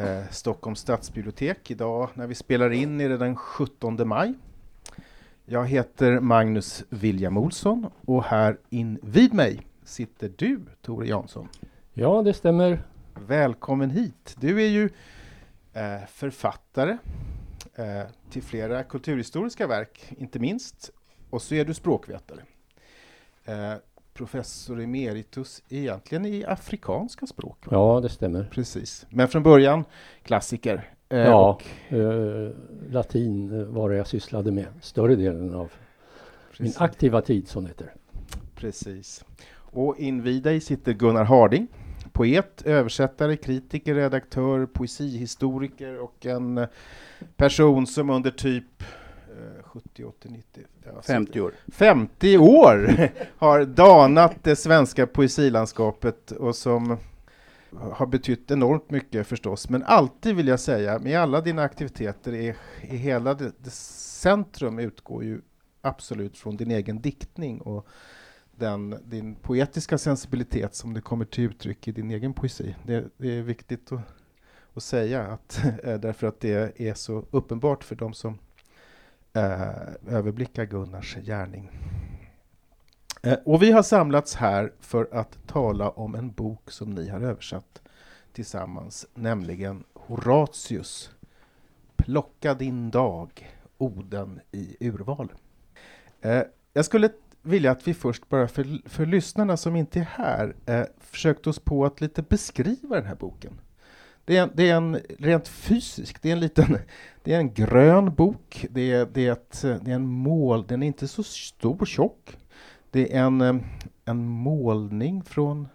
eh, Stockholms stadsbibliotek. Idag när vi spelar in är det den 17 maj. Jag heter Magnus William Olsson och här invid mig sitter du, Tore Jansson. Ja, det stämmer. Välkommen hit. Du är ju eh, författare eh, till flera kulturhistoriska verk, inte minst. Och så är du språkvetare. Professor emeritus egentligen i afrikanska språk. va? Ja, det stämmer. Precis. Men från början klassiker. Eh, Ja, och- eh, latin var det jag sysslade med större delen av min precis. aktiva tid som heter. Precis. Och invid dig sitter Gunnar Harding, poet, översättare, kritiker, redaktör, poesihistoriker och en person som under typ 70, 80, 90, ja, 50 år. 50 år har danat det svenska poesilandskapet och som har betytt enormt mycket förstås. Men alltid vill jag säga, med alla dina aktiviteter i, i hela det, det centrum utgår ju absolut från din egen diktning och den, din poetiska sensibilitet som det kommer till uttryck i din egen poesi. Det, det är viktigt att, att säga, att, eh, därför att det är så uppenbart för de som eh, överblicka Gunnars gärning. Eh, och vi har samlats här för att tala om en bok som ni har översatt tillsammans, nämligen Horatius Plocka din dag, Oden i urval. Eh, jag skulle vilja att vi först bara för, för lyssnarna som inte är här eh, försökte oss på att lite beskriva den här boken. Det är, en, det är en rent fysisk, det är en liten det är en grön bok. Det är, det är, ett, det är en mål. Den är inte så stor och tjock. Det är en, eh, en målning från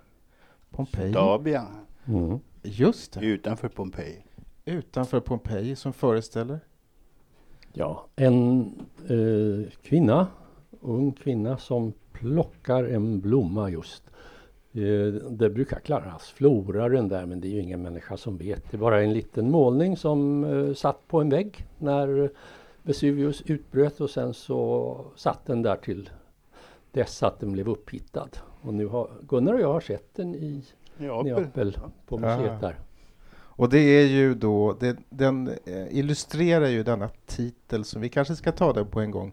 Pompeji. Davia, Mm. Just det. utanför Pompeji. Utanför Pompeji som föreställer. Ja, en eh, kvinna, ung kvinna som plockar en blomma just. Eh, det brukar kallas floraren där men det är ju ingen människa som vet. Det är bara en liten målning som eh, satt på en vägg när Vesuvius utbröt och sen så satt den där till dess att den blev upphittad. Och nu har Gunnar och jag har sett den i Neapel. På museet Ah. där. Och det är ju då, det, den eh, illustrerar ju denna titel som vi kanske ska ta den på en gång.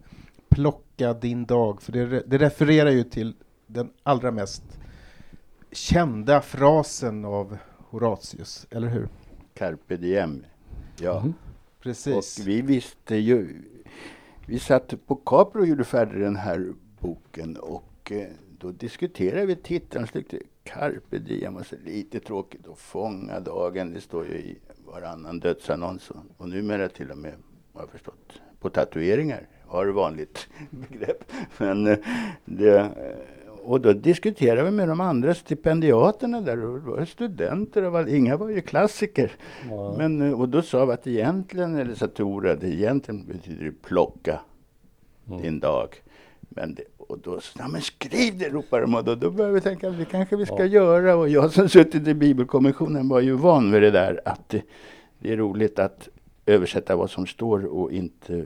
Plocka din dag, för det, det refererar ju till den allra mest kända frasen av Horatius, eller hur? Carpe diem. Ja, Mhm. Precis. och vi visste ju. Vi satt på Capri och gjorde färdig den här boken och eh, då diskuterade vi titeln. Carpe diem var så lite tråkigt att fånga dagen. Det står ju i varannan dödsannons och, och numera till och med, har jag förstått, på tatueringar. Har vanligt begrepp. Men eh, det, eh, och då diskuterade vi med de andra stipendiaterna där och det var studenter och all- inga var ju klassiker. Ja. Men, eh, och då sa vi att egentligen, eller sa Tora, det egentligen betyder det plocka Mm. din dag. Men det, och då sa men skriv det, ropade de. Och då, då började vi tänka att det kanske vi ska Ja. göra. Och jag som suttit i Bibelkommissionen var ju van vid det där att det, det är roligt att översätta vad som står och inte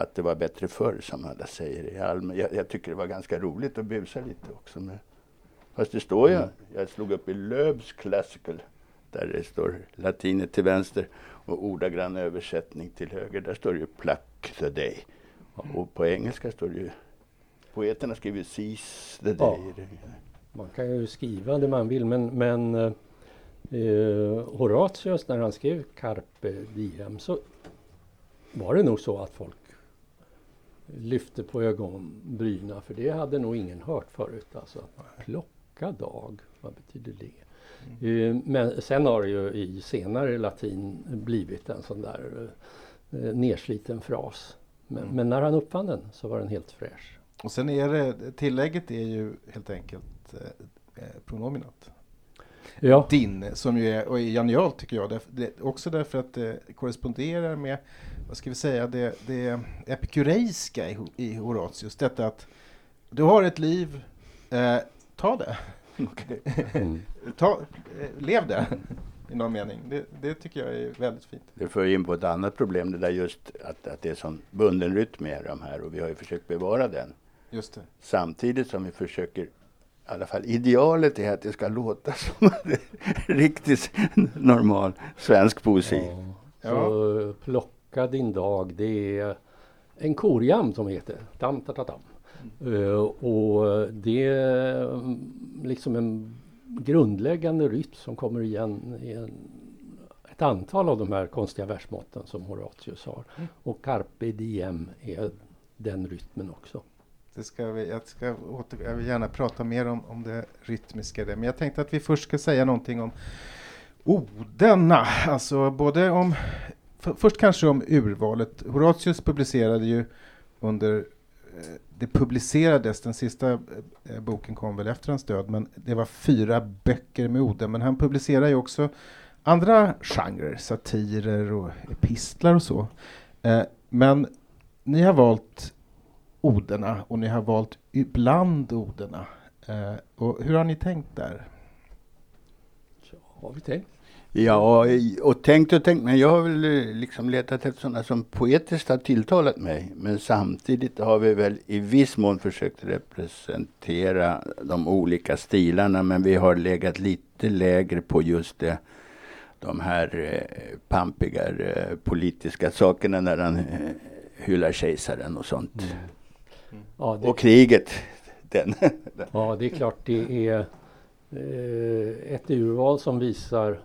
att det var bättre förr som alla säger i allmän. Jag, jag tycker det var ganska roligt att busa lite också. Med, fast det står ju, Mm. jag slog upp i Löbs Classical där det står latinet till vänster och ordagrann översättning till höger. Där står det ju pluck the day. Och på engelska står det ju Poeterna skriver seize the day. Man kan ju skriva det man vill men, men eh, eh, Horatius när han skrev Carpe Diem så var det nog så att folk lyfte på ögonbryna för det hade nog ingen hört förut. Alltså att plocka dag, vad betyder det? Eh, Men sen har det ju i senare latin blivit en sån där eh, nersliten fras. Men, Mm. men när han uppfann den så var den helt fräsch. Och sen är det, tillägget är ju helt enkelt eh, eh, pronominat. Ja. din, som ju är, och är genialt tycker jag. Därför, det, också därför att det korresponderar med, vad ska vi säga, det, det epikureiska i, i Horatius. Detta att du har ett liv, eh, ta det. Mm. Ta, eh, lev det i någon mening. Det, det tycker jag är väldigt fint. Det för in på ett annat problem, det där just att, att det är sån bunden rytm i de här och vi har ju försökt bevara den. Just det. Samtidigt som vi försöker, i alla fall idealet är att det ska låta som riktigt normal svensk poesi. Ja. Så plocka din dag, det är en korjam som heter. Tam, ta, ta, tam. Eh, och det är mm, liksom en grundläggande rytm som kommer igen i en, ett antal av de här konstiga versmåtten som Horatius har. Och carpe diem är den rytmen också. Det ska vi, jag, ska åter, jag vill gärna prata mer om, om det rytmiska. Där. Men jag tänkte att vi först ska säga någonting om oderna. Alltså både om, först kanske om urvalet. Horatius publicerade ju under, eh, det publicerades, den sista eh, eh, boken kom väl efter hans död, men det var fyra böcker med Ode, Men han publicerar ju också andra genrer, satirer och epistlar och så. Eh, men ni har valt oderna och ni har valt ibland oderna. Eh, och hur har ni tänkt där? Ja, har vi tänkt. Ja, och tänkt och tänkt, men jag har väl eh, liksom letat efter sådana som poetiskt har tilltalat mig. Men samtidigt har vi väl i viss mån försökt representera de olika stilarna, men vi har legat lite lägre på just det, de här eh, pampiga eh, politiska sakerna när han eh, hyllar kejsaren och sånt. Ja, det, Och kriget. Den. Ja, det är klart det är eh, ett urval som visar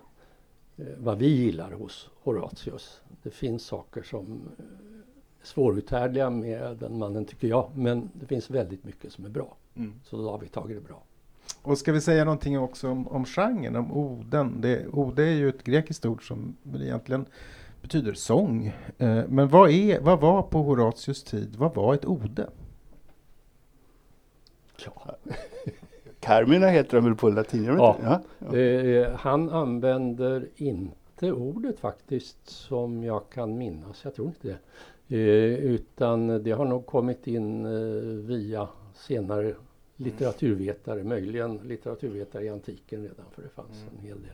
vad vi gillar hos Horatius. Det finns saker som eh, är svåruthärdliga med den mannen tycker jag, men det finns väldigt mycket som är bra. Så då har vi tagit det bra. Och ska vi säga någonting också om, om genren, om oden? Det, ode är ju ett grekiskt ord som egentligen betyder sång. Eh, men vad, är, vad var på Horatius tid, vad var ett ode? Ja. Carmina heter de väl på latin? Ja. inte? ja. Eh, han använder inte ordet faktiskt som jag kan minnas, jag tror inte det. Eh, utan det har nog kommit in eh, via senare litteraturvetare, möjligen litteraturvetare i antiken redan för det fanns Mm. en hel del.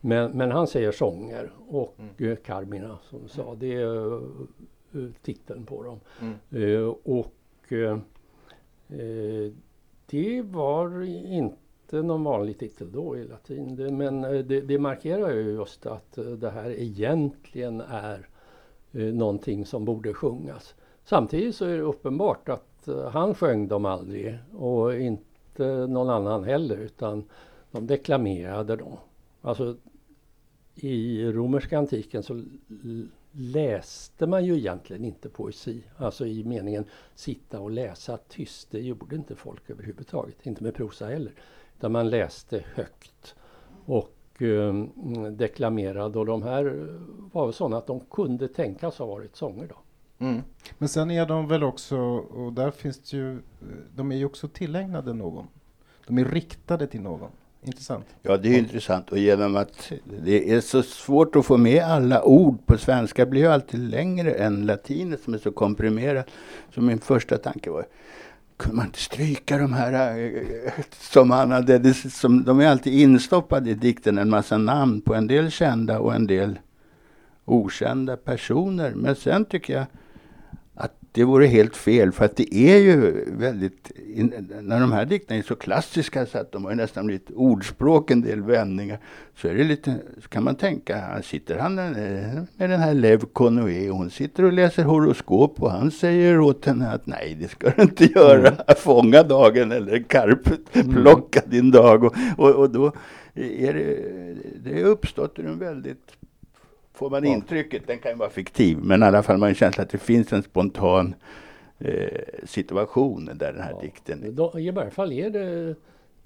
Men, men han säger sånger och Mm. eh, Carmina som du sa, det är eh, titeln på dem. Mm. Eh, och eh, eh, det var inte någon vanlig titel då i latin. Det, men eh, det, det markerar ju just att eh, det här egentligen är eh, någonting som borde sjungas. Samtidigt så är det uppenbart att eh, han sjöng dem aldrig och inte någon annan heller utan de deklamerade dem. Alltså i romerska antiken så läste man ju egentligen inte poesi. Alltså i meningen sitta och läsa tyst. Det gjorde inte folk överhuvudtaget. Inte med prosa heller. Utan man läste högt och eh, deklamerade. Och de här var väl sådana att de kunde tänkas ha varit sånger då. Mm. Men sen är de väl också, och där finns det ju, de är ju också tillägnade någon. De är riktade till någon. Intressant. Ja, det är intressant. Och genom att det är så svårt att få med alla ord på svenska blir ju alltid längre än latinet som är så komprimerat. Så min första tanke var, kunde man inte stryka de här eh, som han hade, det, som, de är alltid instoppade i dikten, en massa namn på en del kända och en del okända personer. Men sen tycker jag det vore helt fel för att det är ju väldigt, när de här dikterna är så klassiska så att de har nästan blivit ordspråk, en del vändningar, så är det lite, så kan man tänka, här sitter han med den här Lev Konoé och hon sitter och läser horoskop och han säger åt henne att nej det ska du inte göra, fånga dagen eller karp, plocka din dag. Och, och, och då är det, det är uppstått ur en väldigt får man intrycket, den kan ju vara fiktiv, men i alla fall man har en känsla att det finns en spontan eh, situation där den här Ja. dikten Då, I varje fall är det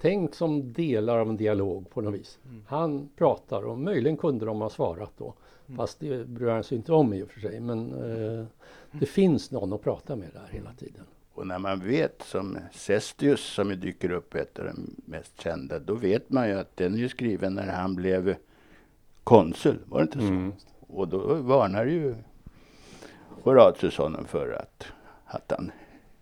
tänkt som delar av en dialog på något vis. Han pratar och möjligen kunde de ha svarat då. Fast det bryr han sig inte om i och för sig. Men eh, det finns någon att prata med där hela tiden. Och när man vet som Cestius som dyker upp ett av de mest kända, då vet man ju att den är ju skriven när han blev konsul, var det inte så? Mm. Och då varnar ju Horatius honom för att, att han,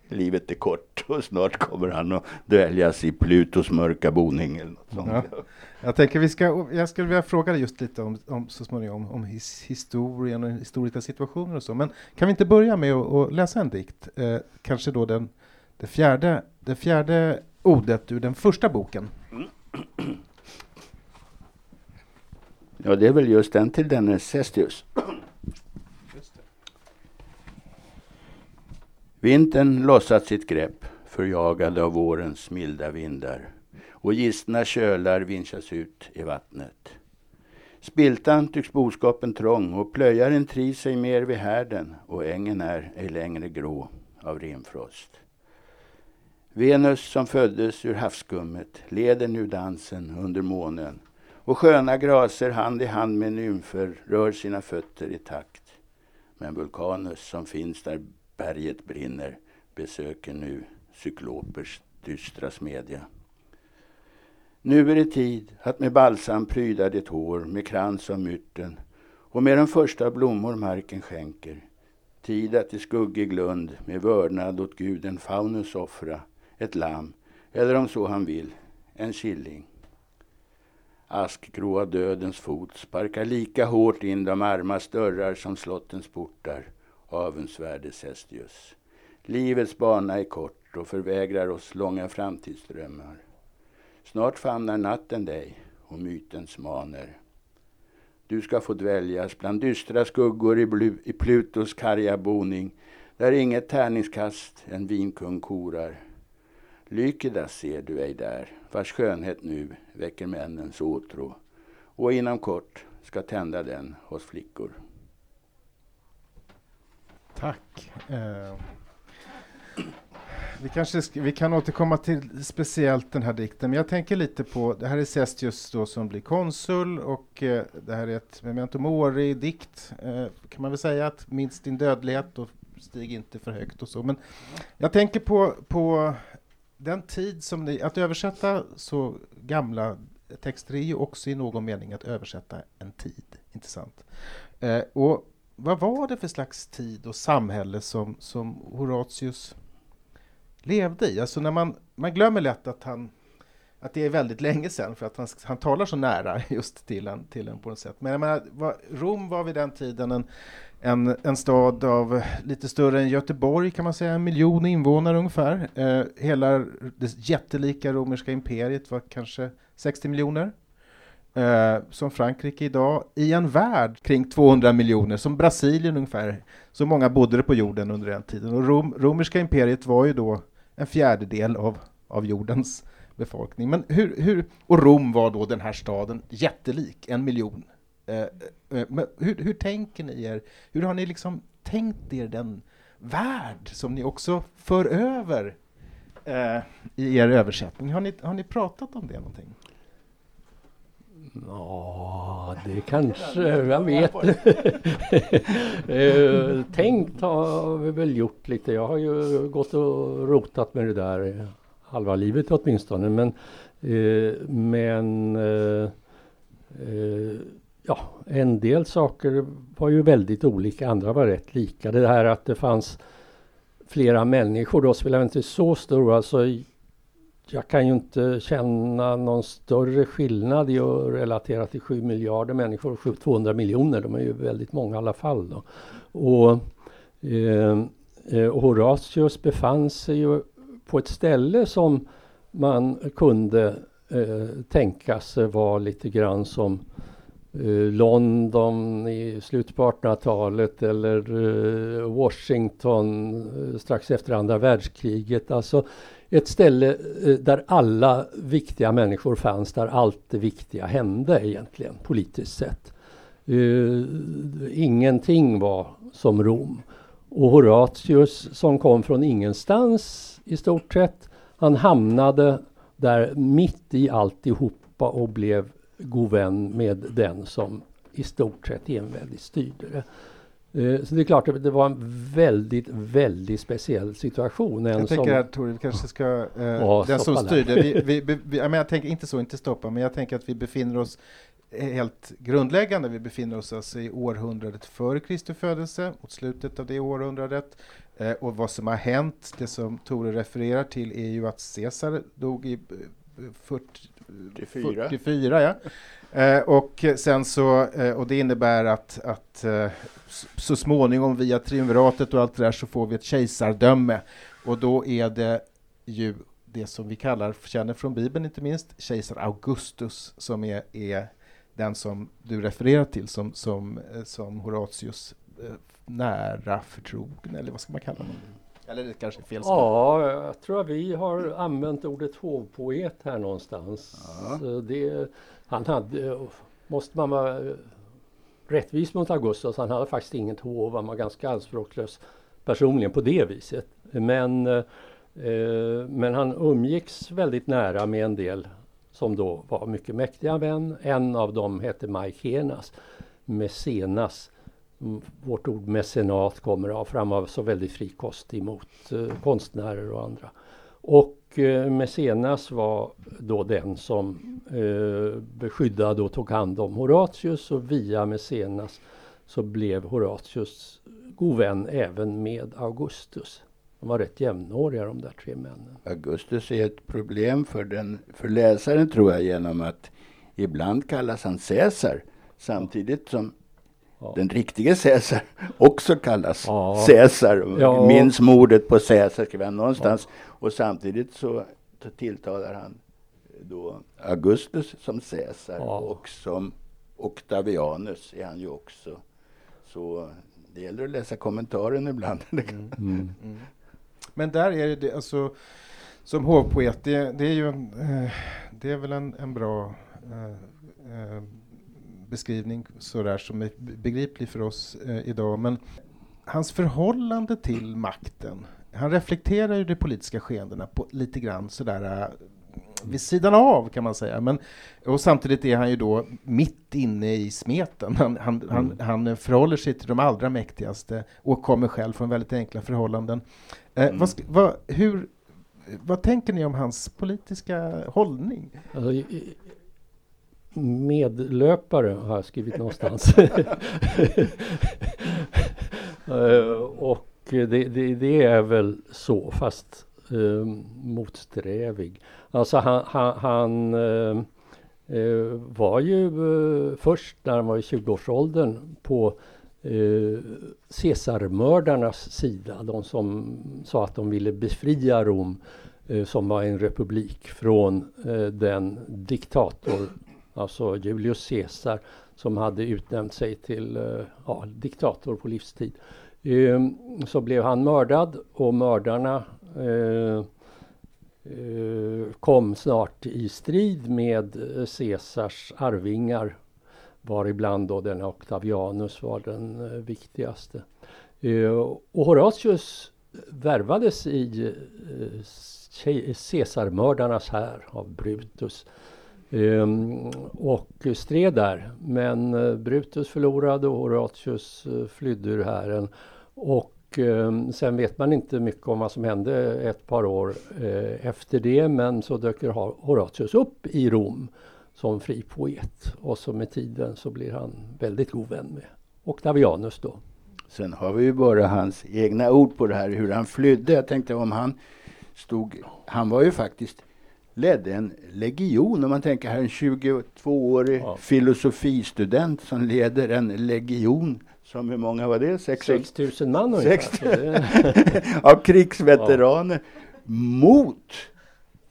livet är kort och snart kommer han att döljas i Plutos mörka boning eller något sånt. Ja. Jag tänker vi ska, jag skulle vilja fråga dig just lite om, om så småningom om his, historien och historiska situationer och så. Men kan vi inte börja med att, att läsa en dikt? Eh, kanske då den, det, fjärde, det fjärde ordet ur den första boken. Ja, det är väl just den till denne Cestius. Vintern lossat sitt grepp, förjagad av vårens milda vindar och gistna kölar vinschas ut i vattnet. Spiltan tycks boskapen trång och plöjaren trivs sig mer vid härden och ängen är ej längre grå av rimfrost. Venus som föddes ur havsskummet leder nu dansen under månen och sköna graser hand i hand med nymfer rör sina fötter i takt. Men Vulkanus som finns där berget brinner besöker nu cyklopers dystra smedja. Nu är det tid att med balsam pryda ditt hår med krans av myrten och med de första blommor marken skänker. Tid att i skuggig lund med vördnad åt guden Faunus offra ett lamm eller om så han vill, en killing. Askgråa dödens fot sparkar lika hårt in de armas dörrar som slottens portar, avundsvärde Cestius. Livets bana är kort och förvägrar oss långa framtidsdrömmar. Snart famnar natten dig och mytens maner. Du ska få dväljas bland dystra skuggor i, i Plutos karga boning där inget tärningskast en vinkung korar. Lykidas ser du ej där, vars skönhet nu väcker männens åtrå och inom kort ska tända den hos flickor. Tack. Eh, vi, kanske vi kan återkomma till speciellt den här dikten, men jag tänker lite på, det här är Cestius då som blir konsul och eh, det här är ett memento mori-dikt, eh, kan man väl säga, att minst din dödlighet och stig inte för högt och så. Men jag tänker på, på den tid som ni, att översätta så gamla texter är ju också i någon mening att översätta en tid, inte sant? Eh, och vad var det för slags tid och samhälle som, som Horatius levde i? Alltså när man, man glömmer lätt att han att det är väldigt länge sedan för att han, han talar så nära just till en, till en på något sätt. Men jag menar, var, Rom var vid den tiden en, en, en stad av lite större än Göteborg kan man säga, en miljon invånare ungefär. Eh, hela det jättelika romerska imperiet var kanske 60 miljoner. Eh, som Frankrike idag, i en värld kring 200 miljoner, som Brasilien ungefär. Så många bodde det på jorden under den tiden. Och Rom, romerska imperiet var ju då en fjärdedel av, av jordens befolkning. Men hur, hur, och Rom var då den här staden jättelik, en miljon. Eh, eh, men hur, hur tänker ni er, hur har ni liksom tänkt er den värld som ni också för över eh, i er översättning? Har ni, har ni pratat om det någonting? Ja, det kanske, jag vet eh, Tänkt har vi väl gjort lite. Jag har ju gått och rotat med det där halva livet åtminstone. Men, eh, men eh, eh, ja, en del saker var ju väldigt olika, andra var rätt lika. Det här att det fanns flera människor då spelar inte så stor alltså jag kan ju inte känna någon större skillnad i att relatera till 7 miljarder människor, 200 miljoner, de är ju väldigt många i alla fall. Då. Och eh, eh Horatius befann sig ju på ett ställe som man kunde eh, tänka sig var lite grann som eh, London i slutet på 1800-talet eller eh, Washington eh, strax efter andra världskriget. Alltså ett ställe eh, där alla viktiga människor fanns, där allt det viktiga hände egentligen politiskt sett. Uh, ingenting var som Rom. Och Horatius som kom från ingenstans i stort sett. Han hamnade där mitt i alltihopa och blev god vän med den som i stort sett enväldigt styrde det. Eh, så det är klart att det var en väldigt, väldigt speciell situation. En jag tänker att Tor, vi kanske ska... Eh, ja, den som styrde, vi, vi, vi, jag, menar, jag tänker inte så, inte stoppa, men jag tänker att vi befinner oss helt grundläggande. Vi befinner oss alltså i århundradet före Kristi födelse, mot slutet av det århundradet. Eh, och vad som har hänt, det som Tore refererar till, är ju att Caesar dog i 40, 44. 44 ja. Eh, och sen så, eh, och det innebär att, att eh, så småningom via triumviratet och allt det där så får vi ett kejsardöme. Och då är det ju det som vi kallar, känner från Bibeln inte minst, kejsar Augustus som är, är den som du refererar till som, som, eh, som Horatius eh, nära förtrogen, eller vad ska man kalla honom? Eller det kanske är fel Ja, jag tror att vi har använt ordet hovpoet här någonstans. Ja. Det, han hade, måste man vara rättvis mot Augustus, han hade faktiskt inget hov, han var ganska anspråklös personligen på det viset. Men, eh, men han umgicks väldigt nära med en del som då var mycket mäktiga män. En av dem hette Maikenas, Mecenas. Vårt ord mecenat kommer av, för han var så väldigt frikostig mot eh, konstnärer och andra. Och eh, Mecenas var då den som eh, beskyddade och tog hand om Horatius och via Mecenas så blev Horatius god vän även med Augustus. De var rätt jämnåriga de där tre männen. Augustus är ett problem för, den, för läsaren tror jag genom att ibland kallas han Caesar samtidigt som ja. den riktige Caesar också kallas ja. Caesar. Ja. Minns mordet på Caesar skrev han någonstans. Ja. Och samtidigt så tilltalar han då Augustus som Caesar och som Octavianus är han ju också. Så det gäller att läsa kommentaren ibland. Mm. Mm. Men där är det alltså, som hovpoet, det, det är ju en, eh, det är väl en, en bra eh, eh, beskrivning sådär som är begriplig för oss eh, idag. Men hans förhållande till makten, han reflekterar ju de politiska skeendena på lite grann sådär eh, vid sidan av kan man säga. Men, och samtidigt är han ju då mitt inne i smeten. Han, han, mm. han, han förhåller sig till de allra mäktigaste och kommer själv från väldigt enkla förhållanden. Eh, mm. vad, vad, hur, vad tänker ni om hans politiska hållning? Alltså, medlöpare har jag skrivit någonstans. Eh, och det, det, det, är väl så, fast eh, motsträvig. Alltså han, han, han eh, eh var ju eh, först när han var i 20-årsåldern på eh, Caesarmördarnas sida. De som sa att de ville befria Rom eh, som var en republik från eh, den diktator, alltså Julius Caesar som hade utnämnt sig till eh, ja, diktator på livstid. Ehm, så blev han mördad och mördarna eh, eh kom snart i strid med eh, Caesars arvingar varibland då denna Octavianus var den viktigaste. Och Horatius värvades i Caesarmördarnas här av Brutus ehm, och stred där. Men eh, Brutus förlorade och Horatius eh, flydde ur hären. Och ehm, sen vet man inte mycket om vad som hände ett par år eh, efter det men så dök Horatius upp i Rom som fri poet. Och så med tiden så blir han väldigt god vän med Octavianus då. Sen har vi ju bara hans egna ord på det här hur han flydde. Jag tänkte om han stod, han var ju faktiskt ledde en legion. Om man tänker här en 22-årig ja. filosofistudent som leder en legion. Som hur många var det? 6 000 man ungefär. av krigsveteraner. Ja. Mot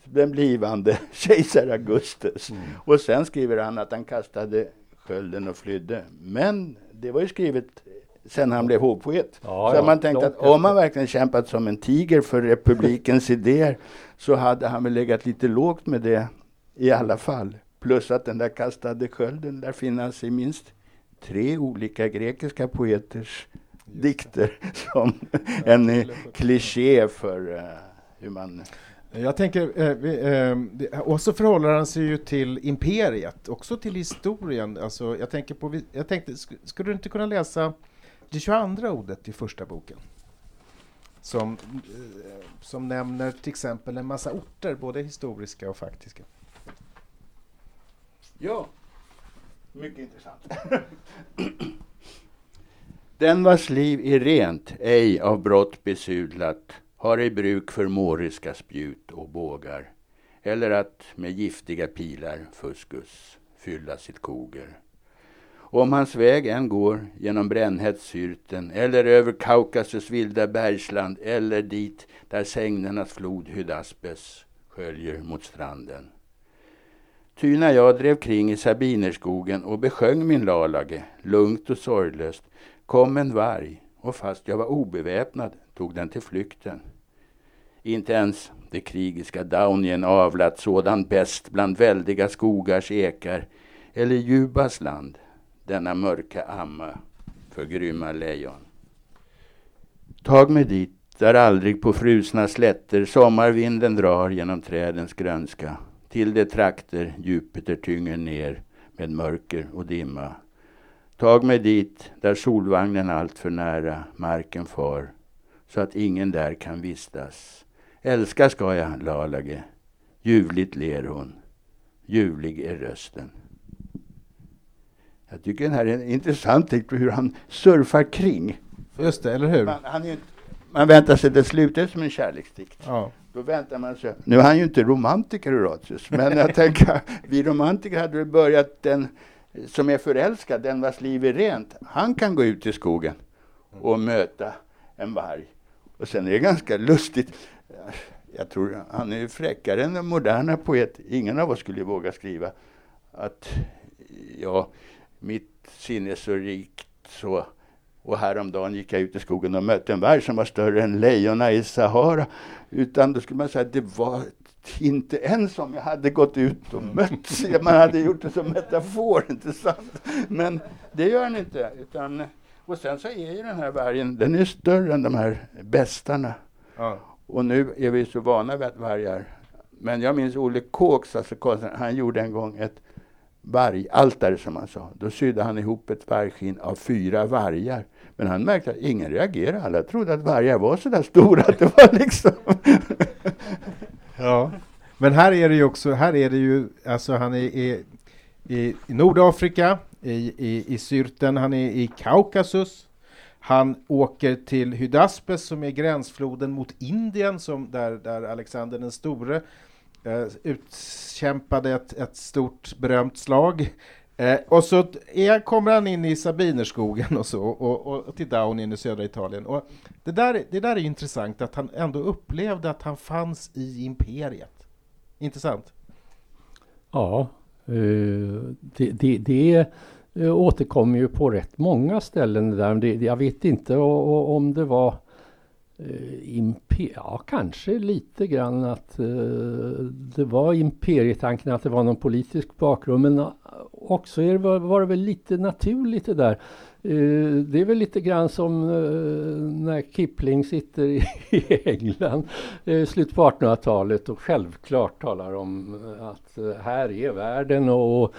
den blivande kejsar Augustus. Mm. Och sen skriver han att han kastade skölden och flydde. Men det var ju skrivet sen han blev hovpoet. Ja, så ja, man tänkte att om han verkligen kämpat som en tiger för republikens idéer så hade han väl legat lite lågt med det i alla fall. Plus att den där kastade skölden där finns i minst tre olika grekiska poeters dikter som en kliché för uh, hur man jag tänker, eh, eh, och så förhåller han sig ju till imperiet, också till historien. Alltså, jag, tänker på, jag tänkte, skulle du inte kunna läsa det 22 ordet i första boken som, eh, som nämner till exempel en massa orter, både historiska och faktiska. Ja, mycket intressant. Den vars liv är rent, ej av brott besudlat, har i bruk för måriska spjut och bågar, eller att med giftiga pilar fuskus fylla sitt koger. Och om hans väg än går genom brännhetssyrten eller över Kaukasus vilda bergsland eller dit där sängnernas flod Hydaspes sköljer mot stranden. Ty när jag drev kring i Sabinerskogen och besjöng min lalage, lugnt och sorglöst, kom en varg och fast jag var obeväpnad tog den till flykten. Inte ens det krigiska Daunien avlat sådan bäst bland väldiga skogars ekar eller Jubas land, denna mörka amma för grymma lejon. Tag mig dit där aldrig på frusna slätter sommarvinden drar genom trädens grönska till de trakter Jupiter tynger ner med mörker och dimma. Tag mig dit där solvagnen allt för nära marken far så att ingen där kan vistas. Älska ska jag, Lalage. Ljuvligt ler hon. Ljuvlig är rösten. Jag tycker den här är en intressant dikt hur han surfar kring. Just det, eller hur? Man, han är, man väntar sig det slutar som en kärleksdikt. Ja. Då väntar man sig. Nu är han ju inte romantiker Horatius, men jag tänker vi romantiker hade börjat den som är förälskad, den vars liv är rent. Han kan gå ut i skogen och möta en varg. Och sen är det ganska lustigt. Jag tror han är fräckare än den moderna poet. Ingen av oss skulle våga skriva att ja, mitt sinne så rikt så och häromdagen gick jag ut i skogen och mötte en varg som var större än lejonen i Sahara. Utan då skulle man säga att det var inte en som jag hade gått ut och mött. Man hade gjort det som metafor, inte sant? Men det gör han inte. Utan, och sen så är ju den här vargen, den är större än de här bästarna. Ja. Och nu är vi så vana vid att vargar. Men jag minns Olle Kåks, alltså han gjorde en gång ett vargaltare som han sa. Då sydde han ihop ett vargskinn av fyra vargar. Men han märkte att ingen reagerade. Alla trodde att vargar var så där stora att det var liksom... ja. Men här är det ju också, här är det ju, alltså han är, är i, i Nordafrika, i, i, i Syrten, han är i Kaukasus. Han åker till Hydaspes som är gränsfloden mot Indien, som där, där Alexander den store jag utkämpade ett, ett stort berömt slag. Eh, och så är, kommer han in i Sabinerskogen och så, och, och, och till Downien i södra Italien. Och det, där, det där är intressant, att han ändå upplevde att han fanns i imperiet. Intressant. Ja, eh, det, det, det eh, återkommer ju på rätt många ställen. Där. Det, jag vet inte om det var Eh, Imper ja, kanske lite grann att eh, det var imperietanken, att det var någon politisk bakgrund. Men eh, också är det, var, var det väl lite naturligt det där. Eh, det är väl lite grann som när Kipling sitter i, i England i slutet på 1800-talet och självklart talar om att här är världen och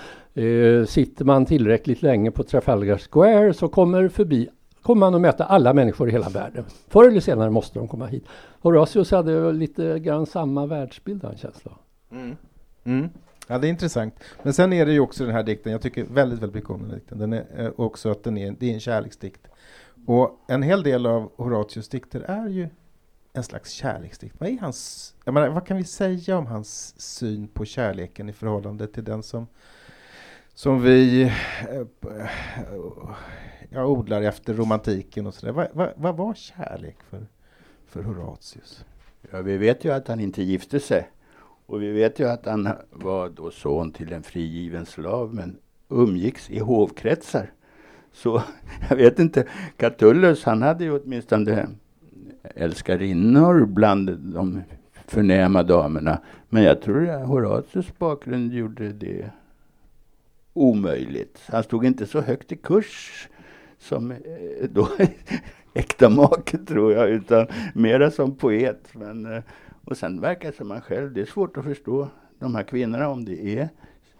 sitter man tillräckligt länge på Trafalgar Square så kommer förbi kommer man att möta alla människor i hela världen. Förr eller senare måste de komma hit. Horatius hade lite grann samma världsbild har en känsla mm. mm. Ja, det är intressant. Men sen är det ju också den här dikten, jag tycker väldigt, väldigt mycket om den här dikten. Den är eh, också att den är, det är en kärleksdikt. Och en hel del av Horatius dikter är ju en slags kärleksdikt. Vad, är hans, jag menar, vad kan vi säga om hans syn på kärleken i förhållande till den som, som vi eh, jag odlar efter romantiken och sådär. Vad, vad, vad var kärlek för, för Horatius? Ja, vi vet ju att han inte gifte sig. Och vi vet ju att han var då son till en frigiven slav men umgicks i hovkretsar. Så jag vet inte, Catullus han hade ju åtminstone älskarinnor bland de förnäma damerna. Men jag tror att Horatius bakgrund gjorde det omöjligt. Han stod inte så högt i kurs som eh, då äkta make tror jag, utan mera som poet. Men, eh, och sen verkar det som han själv, det är svårt att förstå de här kvinnorna om det är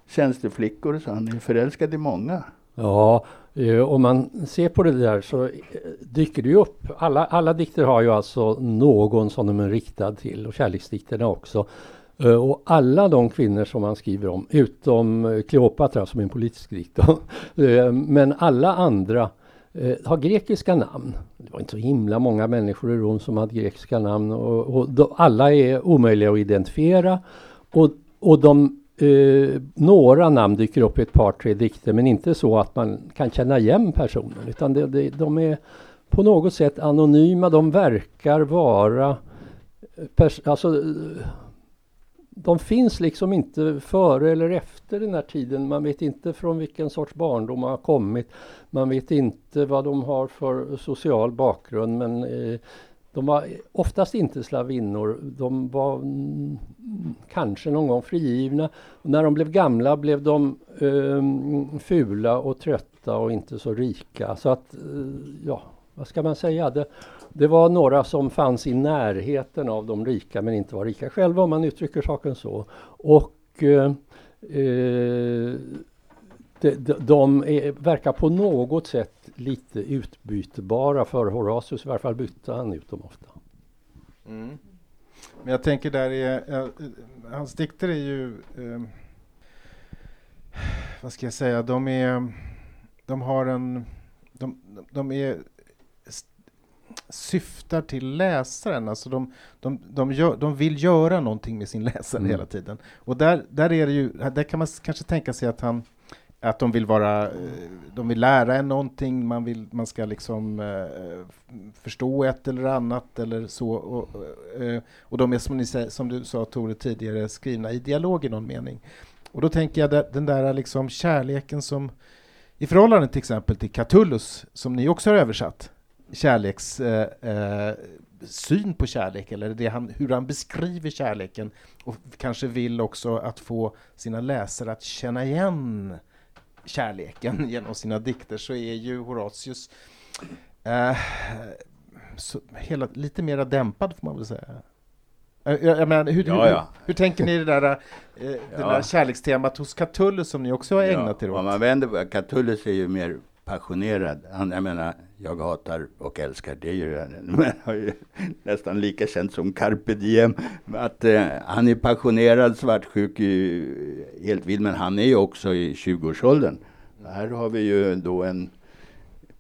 tjänsteflickor så han är förälskad i många. Ja, eh, om man ser på det där så dyker det ju upp. Alla, alla dikter har ju alltså någon som de är riktad till och kärleksdikterna också. Eh, och alla de kvinnor som han skriver om, utom eh, Kleopatra som är en politisk dikt, eh, men alla andra har grekiska namn. Det var inte så himla många människor i Rom som hade grekiska namn och, och de, alla är omöjliga att identifiera. Och, och de eh, några namn dyker upp i ett par, tre dikter men inte så att man kan känna igen personen utan det, det, de är på något sätt anonyma. De verkar vara alltså, de finns liksom inte före eller efter den här tiden. Man vet inte från vilken sorts barndom de har kommit. Man vet inte vad de har för social bakgrund men eh, de var oftast inte slavinnor. De var mm, kanske någon gång frigivna. Och när de blev gamla blev de eh, fula och trötta och inte så rika. Så att, eh, ja, vad ska man säga? Det, det var några som fanns i närheten av de rika men inte var rika själva om man uttrycker saken så. Och eh, eh de, de, de är, verkar på något sätt lite utbytbara för Horatius. I varje fall bytte han ut dem ofta. Mm. Men jag tänker där är, äh, eh, eh, hans dikter är ju, äh, vad ska jag säga, de är, de har en, de, de är syftar till läsaren. Alltså de, de, de, gör, de vill göra någonting med sin läsare mm. hela tiden. Och där, där, är det ju, där kan man kanske tänka sig att han att de vill vara, eh, de vill lära en någonting, man, vill, man ska liksom eh, förstå ett eller annat eller så. Och, eh, och de är som, ni, som du sa Tore tidigare, skrivna i dialog i någon mening. Och då tänker jag den där liksom kärleken som, i förhållande till exempel till Catullus, som ni också har översatt, kärleks eh, eh, syn på kärlek, eller det han, hur han beskriver kärleken och kanske vill också att få sina läsare att känna igen kärleken genom sina dikter så är ju Horatius eh, så, hela, lite mer dämpad får man väl säga. Eh, jag, jag menar, hur, ja, ja. Hur, hur, tänker ni det där, eh, det ja. där kärlekstemat hos Catullus som ni också har ägnat er åt? Om man vänder på Catullus är ju mer passionerad. Jag menar, jag hatar och älskar, det gör jag. Men han är nästan lika känt som Carpe Diem. Att, eh, han är passionerad, svartsjuk, eh, helt vild, men han är ju också i 20-årsåldern. Här har vi ju då en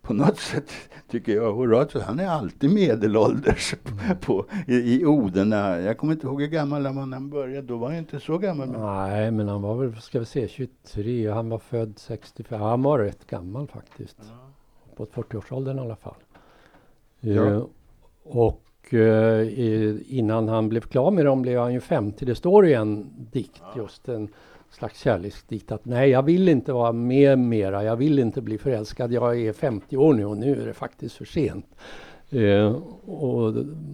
på något sätt tycker jag Horatio, han är alltid medelålders mm. på, i, i orden. Jag kommer inte ihåg hur gammal han var när han började. Då var han inte så gammal. Nej, men han var väl, ska vi se, 23. Han var född 65. Han var rätt gammal faktiskt. Ja. På 40-årsåldern i alla fall. Ja. Uh, och uh, innan han blev klar med dem blev han ju 50. Det står i en dikt ja. just en slags kärleksdikt att nej, jag vill inte vara med mera, jag vill inte bli förälskad, jag är 50 år nu och nu är det faktiskt för sent. Eh, och,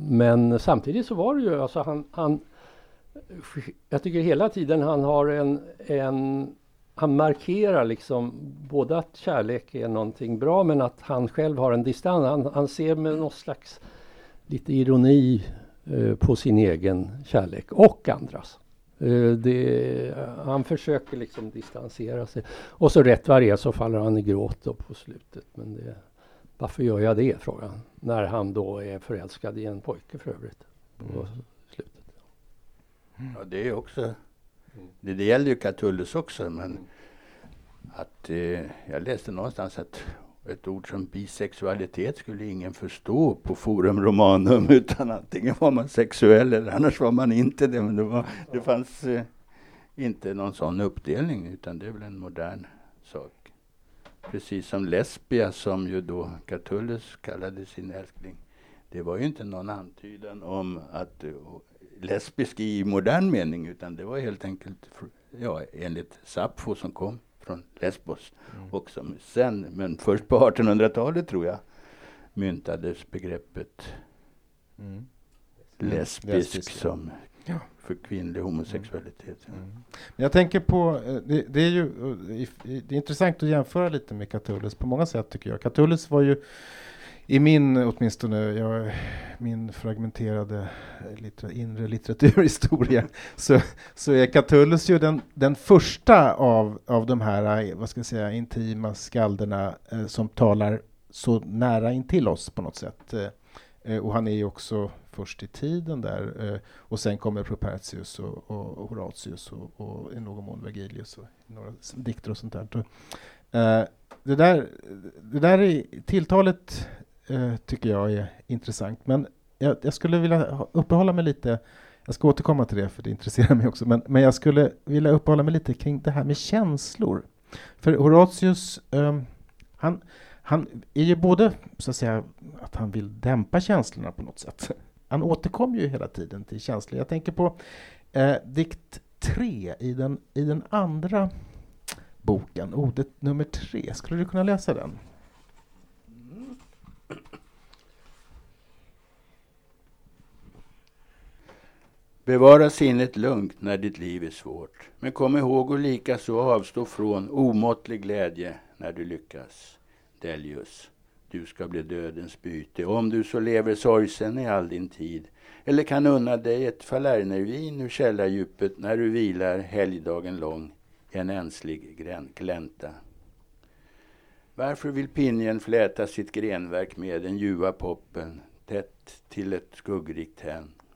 men samtidigt så var det ju, alltså han, han jag tycker hela tiden han har en, en han markerar liksom både att kärlek är någonting bra men att han själv har en distans. Han, han ser med någon slags lite ironi eh, på sin egen kärlek och andras. Eh, det, han försöker liksom distansera sig. Och så rätt vad det är så faller han i gråt på slutet. Men det, varför gör jag det? frågar han. När han då är förälskad i en pojke för övrigt. På mm. slutet. Ja, det är också... Det, det gäller ju Catullus också, men att eh, jag läste någonstans att ett ord som bisexualitet skulle ingen förstå på Forum Romanum utan antingen var man sexuell eller annars var man inte det. Men det, var, det fanns eh, inte någon sån uppdelning utan det är väl en modern sak. Precis som lesbia som ju då Catullus kallade sin älskling. Det var ju inte någon antydan om att eh, lesbisk i modern mening utan det var helt enkelt ja, enligt Sappho som kom från Lesbos. Mm. Och som sen, men först på 1800-talet tror jag, myntades begreppet mm. lesbisk, lesbisk som ja. för kvinnlig homosexualitet. Mm. Mm. Jag tänker på, eh, det, det, är ju det är intressant att jämföra lite med Catullus på många sätt tycker jag. Catullus var ju i min, åtminstone, jag, min fragmenterade litter, inre litteraturhistoria, så, så är Catullus ju den, den första av, av de här, vad ska jag säga, intima skalderna eh, som talar så nära intill oss på något sätt. Eh, eh och han är ju också först i tiden där. Eh, och sen kommer Propertius och, och Horatius och, och, i någon mån Vergilius och några dikter och sånt där. Eh, det där, det där är, tilltalet eh, tycker jag är intressant. Men jag, jag, skulle vilja uppehålla mig lite, jag ska återkomma till det för det intresserar mig också, men, men jag skulle vilja uppehålla mig lite kring det här med känslor. För Horatius, eh, han, han är ju både så att säga att han vill dämpa känslorna på något sätt. Han återkommer ju hela tiden till känslor. Jag tänker på eh, dikt 3 i den, i den andra boken, ordet nummer tre. Skulle du kunna läsa den? Bevara sinnet lugnt när ditt liv är svårt. Men kom ihåg att likaså avstå från omåttlig glädje när du lyckas. Delius, du ska bli dödens byte om du så lever sorgsen i all din tid. Eller kan unna dig ett falernervin ur källardjupet när du vilar helgdagen lång i en enslig glänta. Varför vill pinjen fläta sitt grenverk med den ljuva poppen tätt till ett skuggrikt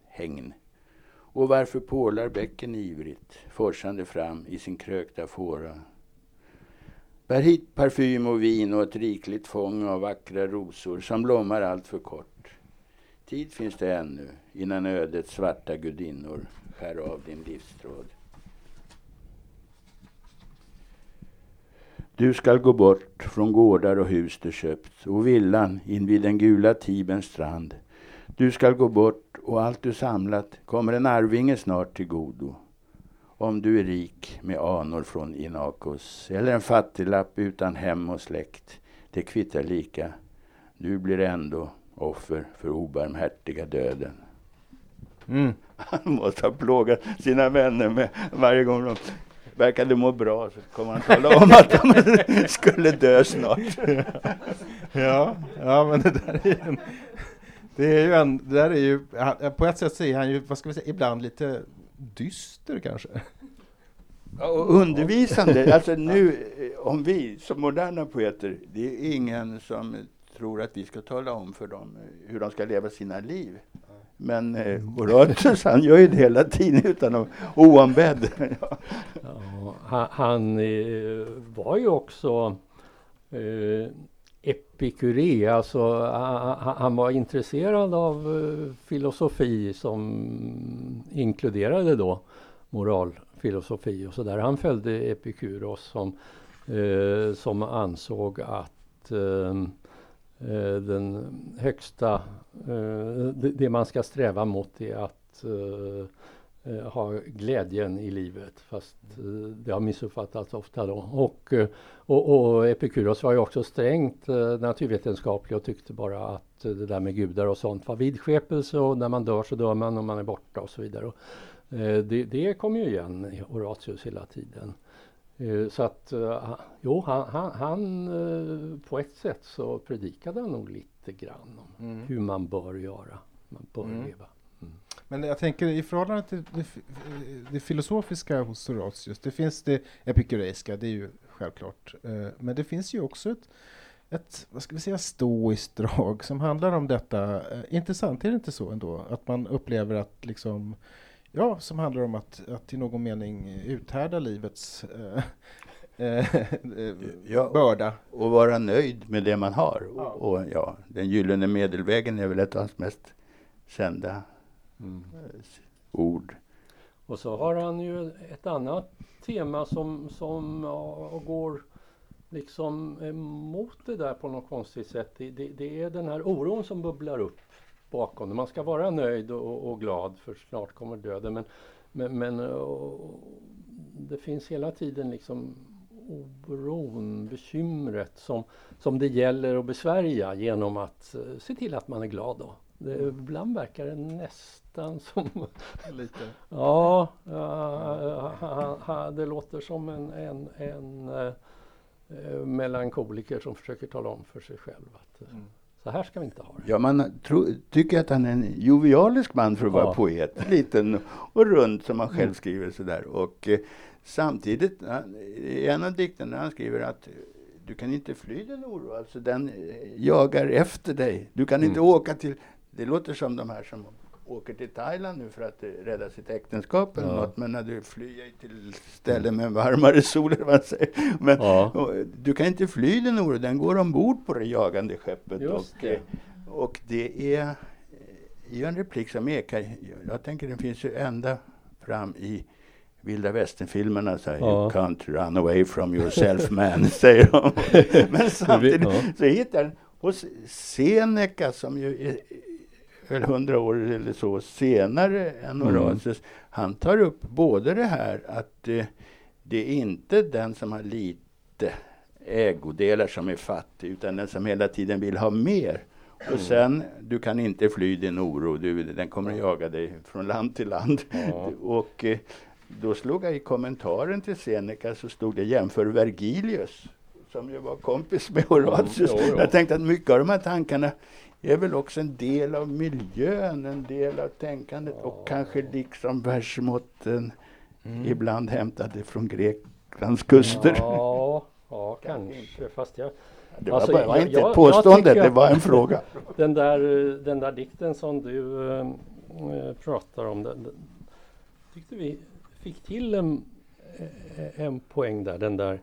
hägn? Och varför pålar bäcken ivrigt, forsande fram i sin krökta fåra? Bär hit parfym och vin och ett rikligt fång av vackra rosor som blommar allt för kort. Tid finns det ännu innan ödets svarta gudinnor skär av din livstråd. Du skall gå bort från gårdar och hus du köpt och villan invid den gula Tibens strand. Du skall gå bort och allt du samlat kommer en arvinge snart till godo. Om du är rik med anor från Inakos eller en fattiglapp utan hem och släkt, det kvittar lika. Du blir ändå offer för obarmhärtiga döden. Mm. Han måste ha plågat sina vänner med varje gång de verkade må bra så kom han tala om att de skulle dö snart. ja, ja, men det där är en, det är ju en, där är ju, på ett sätt är han ju, vad ska vi säga, ibland lite dyster kanske. och undervisande, alltså nu, om vi som moderna poeter, det är ingen som tror att vi ska tala om för dem hur de ska leva sina liv. Men eh, Horatius han gör ju det hela tiden utan att oombedd. ja. han, han eh, var ju också eh, Epikuré, alltså han, han, var intresserad av eh, filosofi som inkluderade då moralfilosofi och så där. Han följde Epikuros som, eh, som ansåg att eh, eh den högsta, eh, det man ska sträva mot är att eh, eh, ha glädjen i livet fast det har missuppfattats ofta då. Och, och, och Epikuros var ju också strängt naturvetenskaplig och tyckte bara att det där med gudar och sånt var vidskepelse och när man dör så dör man och man är borta och så vidare. Det, det kommer ju igen i Horatius hela tiden. Eh, så att, jo, han, han, han på ett sätt så predikade han nog lite grann om mm. hur man bör göra, man bör mm. leva. Men jag tänker i förhållande till det, det, filosofiska hos Horatius, det finns det epikureiska, det är ju självklart. Uh, men det finns ju också ett, ett, vad ska vi säga, stoiskt drag som handlar om detta. Intressant, är det inte så ändå? Att man upplever att liksom Ja, som handlar om att, att i någon mening uthärda livets eh, eh, ja, börda. Och vara nöjd med det man har. Ja. Och, och, ja, den gyllene medelvägen är väl ett av hans mest kända mm. Ord. Och så har han ju ett annat tema som, som ja, går liksom emot det där på något konstigt sätt. Det, det, det är den här oron som bubblar upp bakom det. Man ska vara nöjd och, och glad för snart kommer döden. Men, men, men och, det finns hela tiden liksom oron, bekymret som, som det gäller att besvärja genom att uh, se till att man är glad då. Det, ibland verkar det nästan som... Lite? ja, uh, ha, ha, det låter som en, en, en uh, melankoliker som försöker tala om för sig själv att mm. Så här ska vi inte ha det. Ja, man tro, tycker att han är en jovialisk man för att vara Ja. poet. Liten och rund som han själv skriver sådär. Och eh, samtidigt, i en av dikterna han skriver att eh, du kan inte fly din oro, alltså den eh, jagar efter dig. Du kan inte åka till, det låter som de här som åker till Thailand nu för att eh, rädda sitt äktenskap eller Ja. något, men när du flyr till ställen med varmare sol eller vad man säger. Men Ja. och, du kan inte fly din oro, den går ombord på det jagande skeppet. Just och, det. eh, och det är eh, ju en replik som ekar. Jag tänker den finns ju ända fram i vilda västern-filmerna. Så här, Ja. You can't run away from yourself man, säger de. Men samtidigt Ja. så hittar den hos Seneca som ju är väl hundra år eller så senare än Mm. Horatius. Han tar upp både det här att eh, det är inte den som har lite ägodelar som är fattig utan den som hela tiden vill ha mer. Mm. Och sen, du kan inte fly din oro, du, den kommer att jaga dig från land till land. Ja. Och eh, då slog jag i kommentaren till Seneca så stod det jämför Vergilius som ju var kompis med Horatius. Mm, jo, jo. Jag tänkte att mycket av de här tankarna är väl också en del av miljön, en del av tänkandet och kanske liksom versmåtten ibland hämtade från Greklands kuster. Ja, ja, kanske. Fast jag, Det var, Alltså, bara, var jag- inte ett påstående, det var en fråga. den, där, den där dikten som du eh, pratar om. Den, den, tyckte vi fick till en, eh, en poäng där. Den där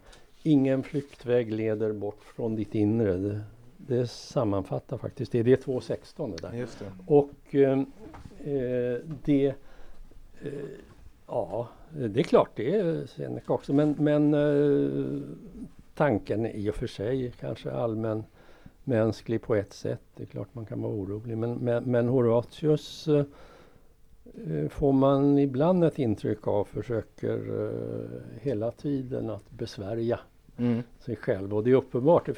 Ingen flyktväg leder bort från ditt inre. Det, det sammanfattar faktiskt det. Det är 2.16 det där. Just det. Och eh, eh, det, eh, ja, det är klart det är Seneca också. Men, men eh, tanken i och för sig kanske allmän mänsklig på ett sätt. Det är klart man kan vara orolig. Men, men, men Horatius eh, eh, får man ibland ett intryck av försöker hela tiden att besvärja Mm. sig själv. Och det är uppenbart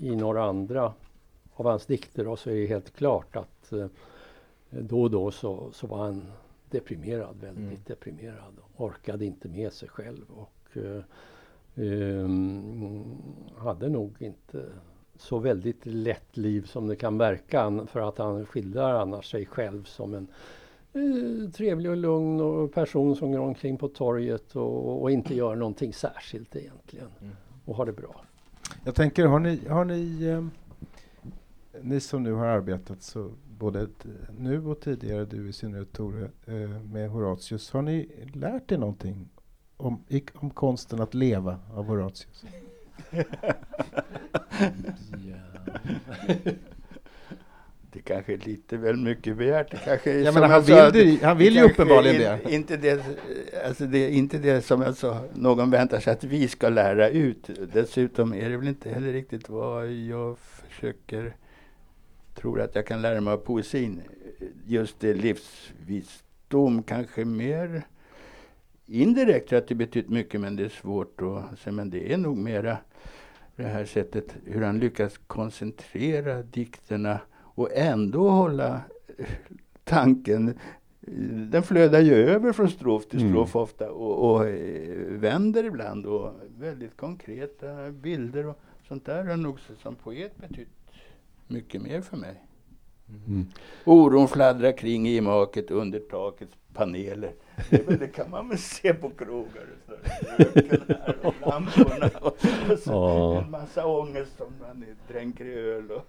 i några andra av hans dikter och så är det helt klart att eh, då och då så, så var han deprimerad, väldigt Mm. deprimerad. Orkade inte med sig själv och ehm, hade nog inte så väldigt lätt liv som det kan verka för att han skildrar annars sig själv som en trevlig och lugn och person som går omkring på torget och, och inte gör någonting särskilt egentligen Mm. och har det bra. Jag tänker, har ni, har ni, eh, ni som nu har arbetat så både nu och tidigare, du i synnerhet Tore, eh, med Horatius, har ni lärt er någonting om, om konsten att leva av Horatius? Det kanske är lite väl mycket begärt. Det kanske är Ja, som men han jag sa, vill det- han vill ju uppenbarligen det. Inte det, alltså det inte det som jag sa, någon väntar sig att vi ska lära ut. Dessutom är det väl inte heller riktigt vad jag försöker, tror att jag kan lära mig av poesin. Just det livsvisdom kanske mer indirekt jag att det betytt mycket men det är svårt att säga. Men det är nog mera det här sättet hur han lyckas koncentrera dikterna och ändå hålla tanken den flödar ju över från strof till Mm. strof ofta och, och eh, vänder ibland och väldigt konkreta bilder och sånt där har nog som poet betytt mycket mer för mig. Mm. Oron fladdrar kring i maket under takets paneler. Det, det kan man väl se på krogar. och. Röken här och lamporna och, och så en massa ångest som man dränker i öl. Och,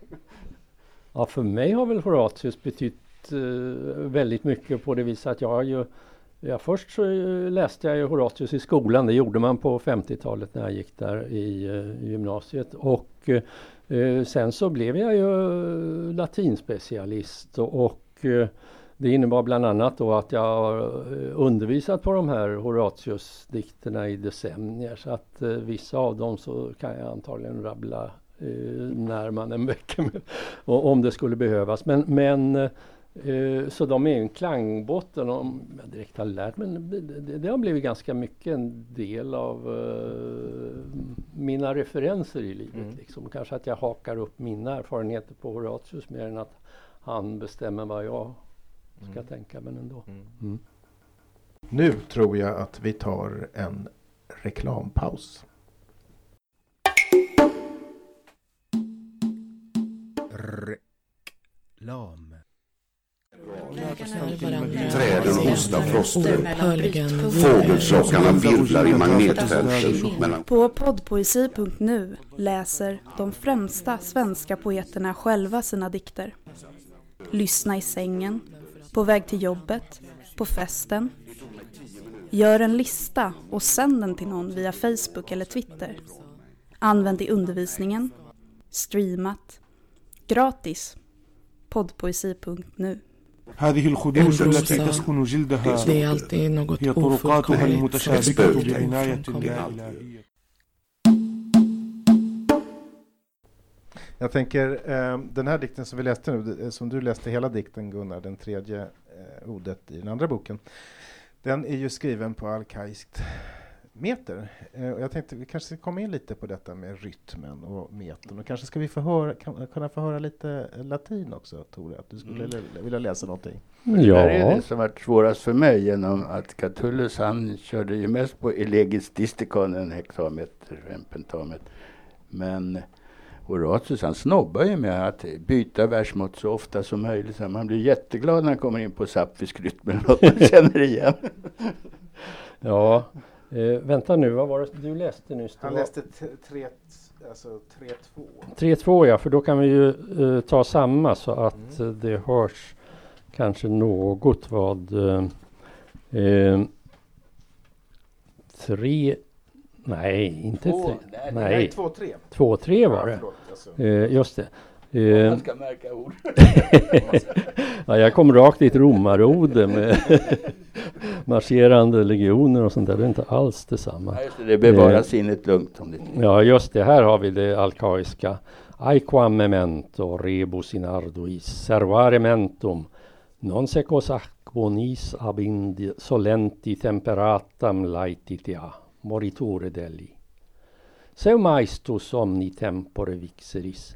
Ja, för mig har väl Horatius betytt eh, väldigt mycket på det viset att jag har ju Ja, först så läste jag ju Horatius i skolan. Det gjorde man på 50-talet när jag gick där i eh, gymnasiet. Och eh, sen så blev jag ju eh, latinspecialist och, och eh, det innebar bland annat då att jag har eh, undervisat på de här Horatius-dikterna i decennier. Så att eh, vissa av dem så kan jag antagligen rabbla när man en vecka med, och, om det skulle behövas. Men, men eh, så de är en klangbotten om jag direkt har lärt mig. Det, det, det har blivit ganska mycket en del av eh, mina referenser i livet. Mm. Liksom. Kanske att jag hakar upp mina erfarenheter på Horatius mer än att han bestämmer vad jag ska Mm. tänka. Men ändå. Mm. Mm. Nu tror jag att vi tar en reklampaus. Reklam. Träden hostar frosten. Fågelflockarna virvlar i magnetfälten. På poddpoesi.nu läser de främsta svenska poeterna själva sina dikter. Lyssna i sängen, på väg till jobbet, på festen. Gör en lista och sänd den till någon via Facebook eller Twitter. Använd i undervisningen, streamat, Gratis. poddpoesi.nu هذه الخدود التي تسكن جلدها Det är alltid något هي طرقاتها ofullkomligt. المتشابكة بعناية لا إلهية Jag tänker, eh, den här dikten som vi läste nu, det- som du läste hela dikten Gunnar, den tredje eh, ordet i den andra boken, den är ju skriven på alkaiskt meter. Eh, och jag tänkte vi kanske ska komma in lite på detta med rytmen och metern och kanske ska vi få höra, kan, kunna få höra lite latin också, Tore, att du skulle Mm. lä- vilja läsa någonting. Det här är Ja, det som varit svårast för mig genom att Catullus han körde ju mest på elegististikon, en hektameter, en pentameter. Men Horatius han snobbar ju med att byta versmått så ofta som möjligt. Så Man blir jätteglad när han kommer in på sapfisk rytm eller något man känner igen. ja. Eh, vänta nu, vad var det du läste nyss? Han läste t- tre, alltså 3-2. 3-2 ja, för då kan vi ju eh, ta samma så att eh, det hörs kanske något vad eh, eh, tre, nej inte Två, tre, nej, nej, 2-3. 2-3 var det. förlåt, alltså. Eh, just det. Om Eh, man ska märka ord. ja, jag kom rakt i ett romarode med marscherande legioner och sånt där. Det är inte alls detsamma. Just det, det bevarar Eh. sinnet lugnt om det Ja, just det. Här har vi det alkaiska. Aequam memento rebus in arduis servare mentum non secos aquonis ab indi solenti temperatam laetitia moritore delli. Seu maestus omni tempore vixeris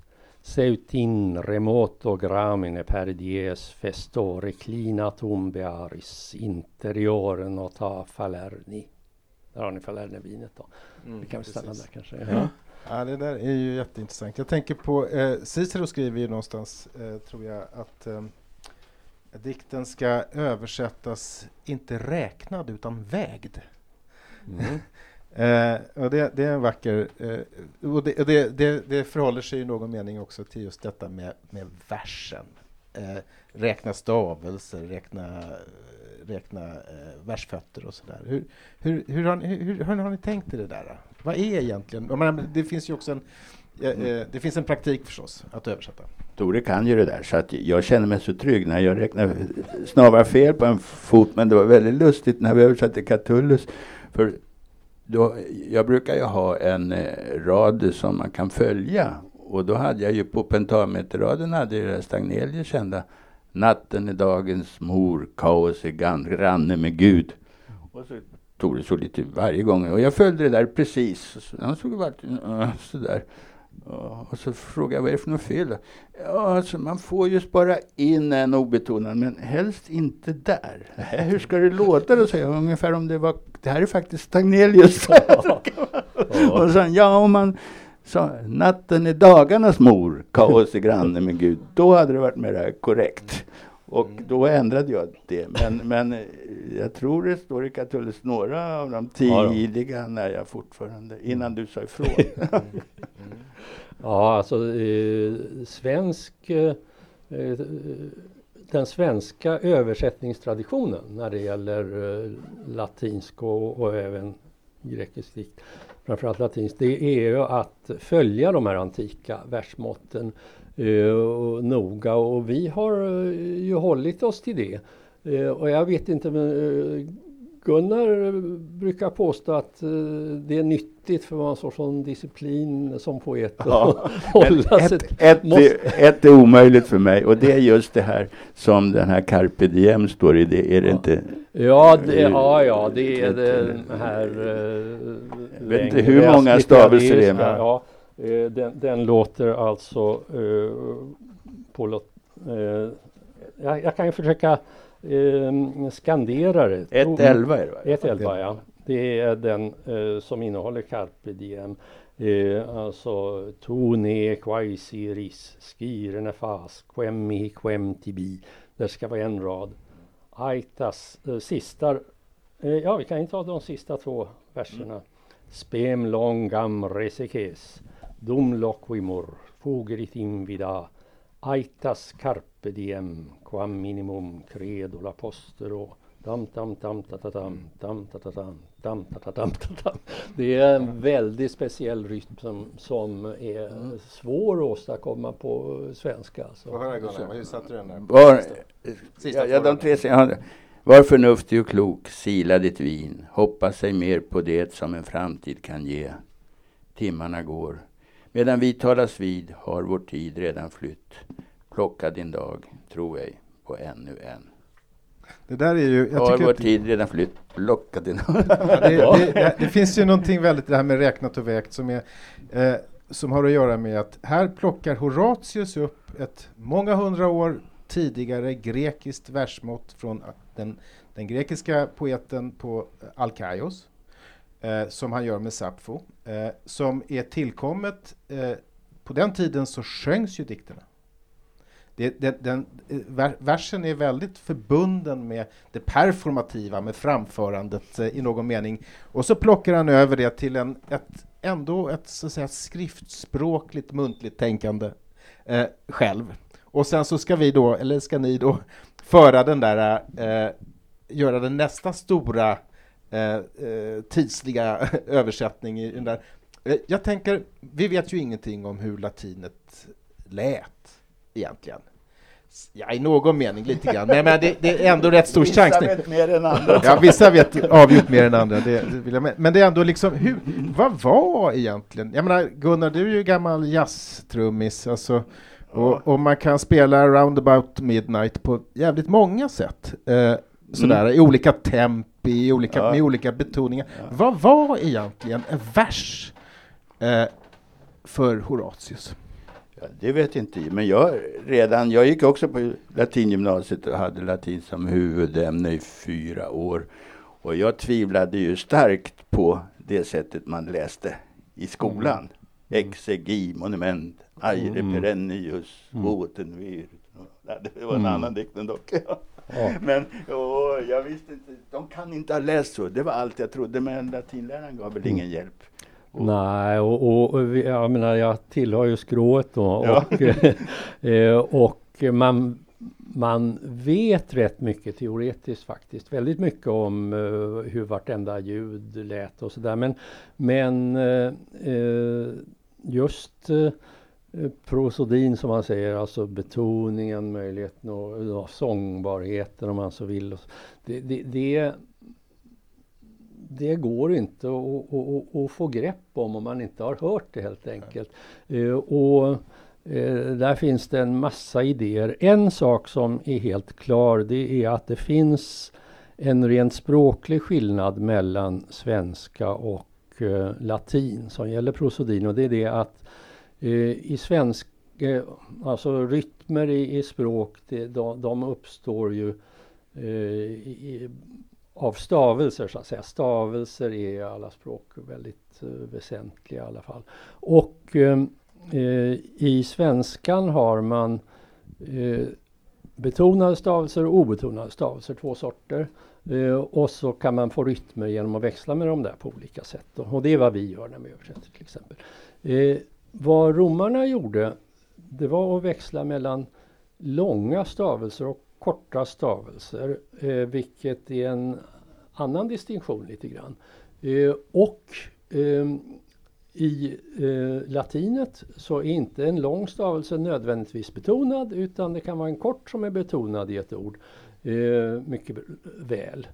seut in remoto gramine per dies festo reclinatum bearis interiore nota falerni. Där har ni falernevinet då. Vi kan väl stanna precis. där kanske. Ja. Ja, det där är ju jätteintressant. Jag tänker på, eh, Cicero skriver ju någonstans, eh, tror jag, att eh, dikten ska översättas, inte räknad, utan vägd. Mm. Eh, och det, det är en vacker... Eh, och det, det, det, det förhåller sig i någon mening också till just detta med, med versen. Eh, räkna stavelser, räkna, räkna eh, versfötter och sådär. Hur, hur, hur, har ni, hur, hur har ni tänkt er det där? Vad är egentligen... Menar, det finns ju också en... eh, eh, Det finns en praktik förstås att översätta. Tore kan ju det där så att jag känner mig så trygg när jag räknar snavar fel på en fot. Men det var väldigt lustigt när vi översatte Catullus. För då, jag brukar ju ha en eh, rad som man kan följa. Och då hade jag ju på pentameterraden hade jag Stagnelius kända Natten är dagens mor, kaos är granne med Gud. Och så tog det så lite varje gång. Och jag följde det där precis. Så Han såg vart, uh, sådär. Ja, Och så frågade jag vad är det för något fel? Ja, alltså man får ju spara in en obetonad, men helst inte där. "Nähä, Hur ska det låta då? säger jag. Ungefär om det var, det här är faktiskt Stagnelius. och så sa han, ja om man sa natten är dagarnas mor, kaos är granne med Gud. Då hade det varit mer korrekt. Och då ändrade jag det. Men, men eh, jag tror det står i Catullus några av de Ja tidiga när jag fortfarande, innan du sa ifrån. Ja, alltså eh, svensk, eh, eh, den svenska översättningstraditionen när det gäller eh, latinsk och, och även grekisk dikt, framförallt latinsk, det är ju att följa de här antika versmåtten och noga och vi har eh, ju hållit oss till det. Eh, och jag vet inte, men eh, Gunnar brukar påstå att eh, det är nyttigt för man har sån disciplin som poet Ja, ett, ett, måste- ett är omöjligt för mig och det är just det här som den här carpe diem står i. Det är det Ja. inte. Ja, det, ja, ja, det är den här... Eh, Jag vet inte hur många stavelser det är, eh, den, den låter alltså eh, på... låt- Eh, jag, jag kan ju försöka eh, skandera det. 1.11 är det va? 1.11 ja. Det är den eh, som innehåller carpe diem. Eh, alltså tone quaesi ris, skirene fas, quem mihi quem tibi. Det ska vara en rad. Aitas eh, sista, eh, ja vi kan ju ta de sista två verserna. Mm. Spem longam resekes, dum loquimur, fugerit invida, aitas carpe diem, quam minimum credula postero, dam tam tam ta ta tam tam ta ta tam tam ta ta tam ta tam. Det är en väldigt speciell rytm som, som är mm. svår att åstadkomma på svenska. Få höra Gunnar, hur satte du den där? Var, ja, ja, de tre var förnuftig och klok, sila ditt vin, hoppas sig mer på det som en framtid kan ge. Timmarna går. Medan vi talas vid har vår tid redan flytt. Plocka din dag, tro ej, på ännu en. Det där är ju... Jag har vår tid redan flytt. Plocka din dag. Ja, det, det, det, finns ju någonting väldigt, det här med räknat och vägt, som, är, eh, som har att göra med att här plockar Horatius upp ett många hundra år tidigare grekiskt versmått från den, den grekiska poeten på Alkaios, eh, som han gör med Sappho, eh, som är tillkommet, eh, på den tiden så sjöngs ju dikterna. Det, det, den, eh, versen är väldigt förbunden med det performativa, med framförandet eh, i någon mening. Och så plockar han över det till en, ett, ändå ett så att säga, skriftspråkligt, muntligt tänkande eh, själv. Och sen så ska vi då, eller ska ni då, föra den där, eh, göra den nästa stora eh, eh tidsliga översättning i den där. Eh, jag tänker, vi vet ju ingenting om hur latinet lät egentligen. Ja, i någon mening lite grann, men, men det, det, är ändå rätt stor vissa chans. Vissa vet mer än andra. Ja, vissa vet avgjort mer än andra, det, det men det är ändå liksom, hur, vad var egentligen, jag menar Gunnar, du är ju gammal jazztrummis, alltså och, och, man kan spela Roundabout Midnight på jävligt många sätt. Eh, sådär, mm. i olika tempi, i olika, ja. med olika betoningar. Ja. Vad var egentligen en vers eh, för Horatius? Ja, det vet inte men jag redan, jag gick också på latingymnasiet och hade latin som huvudämne i fyra år. Och jag tvivlade ju starkt på det sättet man läste i skolan. Mm. Exegi, monument, Aire mm. perennius, mm. Otenvir. Det var en mm. annan dikt dock. Ja. Men åh, jag visste inte, de kan inte ha läst så. Det var allt jag trodde, men latinläraren gav väl ingen hjälp. Och. Nej, och, och, och, jag menar jag tillhör ju skrået då. Ja. Och, eh, och man, man vet rätt mycket teoretiskt faktiskt. Väldigt mycket om uh, hur vartenda ljud lät och sådär. Men, men just prosodin som man säger, alltså betoningen, möjligheten och ja, sångbarheten om man så vill. Det, det, det, det går inte att, att, att, få grepp om om man inte har hört det helt enkelt. Uh, och uh, där finns det en massa idéer. En sak som är helt klar det är att det finns en rent språklig skillnad mellan svenska och latin som gäller prosodin och det är det att Eh, i svensk, eh, alltså rytmer i, i språk, det, de, de uppstår ju eh, i, av stavelser så att säga. Stavelser är i alla språk väldigt väsentliga i alla fall. Och i svenskan har man betonade stavelser och obetonade stavelser, två sorter. och så kan man få rytmer genom att växla med dem där på olika sätt. Och det är vad vi gör när vi översätter till exempel vad romarna gjorde, det var att växla mellan långa stavelser och korta stavelser, eh, vilket är en annan distinktion lite grann. Eh, och eh, i eh, latinet så är inte en lång stavelse nödvändigtvis betonad utan det kan vara en kort som är betonad i ett ord eh, mycket väl.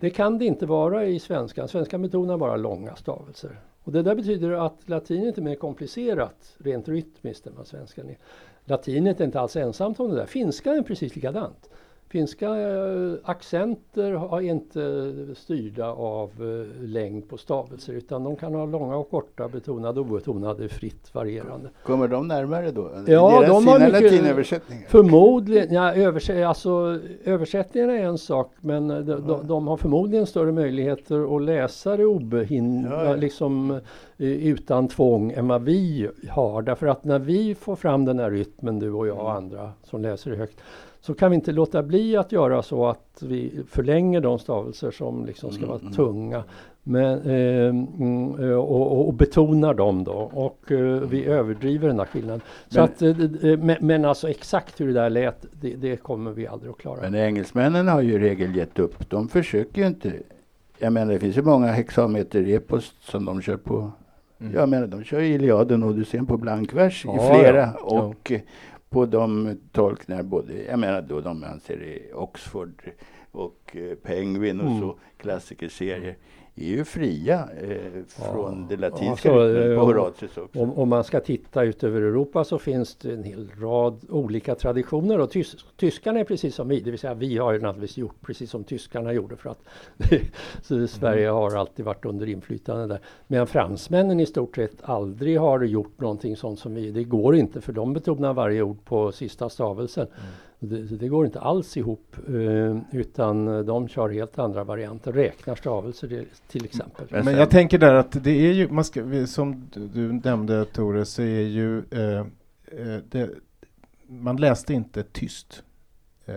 Det kan det inte vara i svenskan. Svenskan betonar bara långa stavelser. Och det där betyder att latinet är mer komplicerat rent rytmiskt än vad svenskan är. Latinet är inte alls ensamt om det där. Finskan är precis likadant. Finska eh, accenter är inte styrda av eh, längd på stavelser utan de kan ha långa och korta, betonade och obetonade, fritt varierande. Kommer de närmare då? Ja, de har mycket, latinöversättningar? Förmodligen, ja, översätt, alltså, översättningarna är en sak men de, de, de, har förmodligen större möjligheter att läsa det obehind, ja, liksom, eh, utan tvång än vad vi har. Därför att när vi får fram den här rytmen, du och jag och andra som läser det högt, så kan vi inte låta bli att göra så att vi förlänger de stavelser som liksom ska vara mm. tunga. Men, eh, mm, och, och, och, betonar dem då och eh, vi överdriver den där skillnaden. Men, att, eh, men, men alltså exakt hur det där lät, det, det, kommer vi aldrig att klara. Men engelsmännen har ju i regel gett upp. De försöker ju inte. Jag menar det finns ju många hexameter-epos som de kör på. Mm. Jag menar de kör Iliaden och Odysseen på blankvers ja, i flera. Ja, och ja. På de tolkningar både, jag menar då de anser i Oxford och eh, Penguin och mm. så klassikerserier är ju fria eh, från ja, det latinska alltså, på Horatius också. Om, om, man ska titta ut över Europa så finns det en hel rad olika traditioner och tys, tyskarna är precis som vi, det vill säga vi har ju naturligtvis gjort precis som tyskarna gjorde för att så Sverige mm. har alltid varit under inflytande där. Medan fransmännen i stort sett aldrig har gjort någonting sånt som vi, det går inte för de betonar varje ord på sista stavelsen. Mm. Det, det, går inte alls ihop eh, utan de kör helt andra varianter, räknar stavelser till exempel. Men jag tänker där att det är ju, man ska, som du nämnde Tore, så är ju eh, eh, det, man läste inte tyst eh,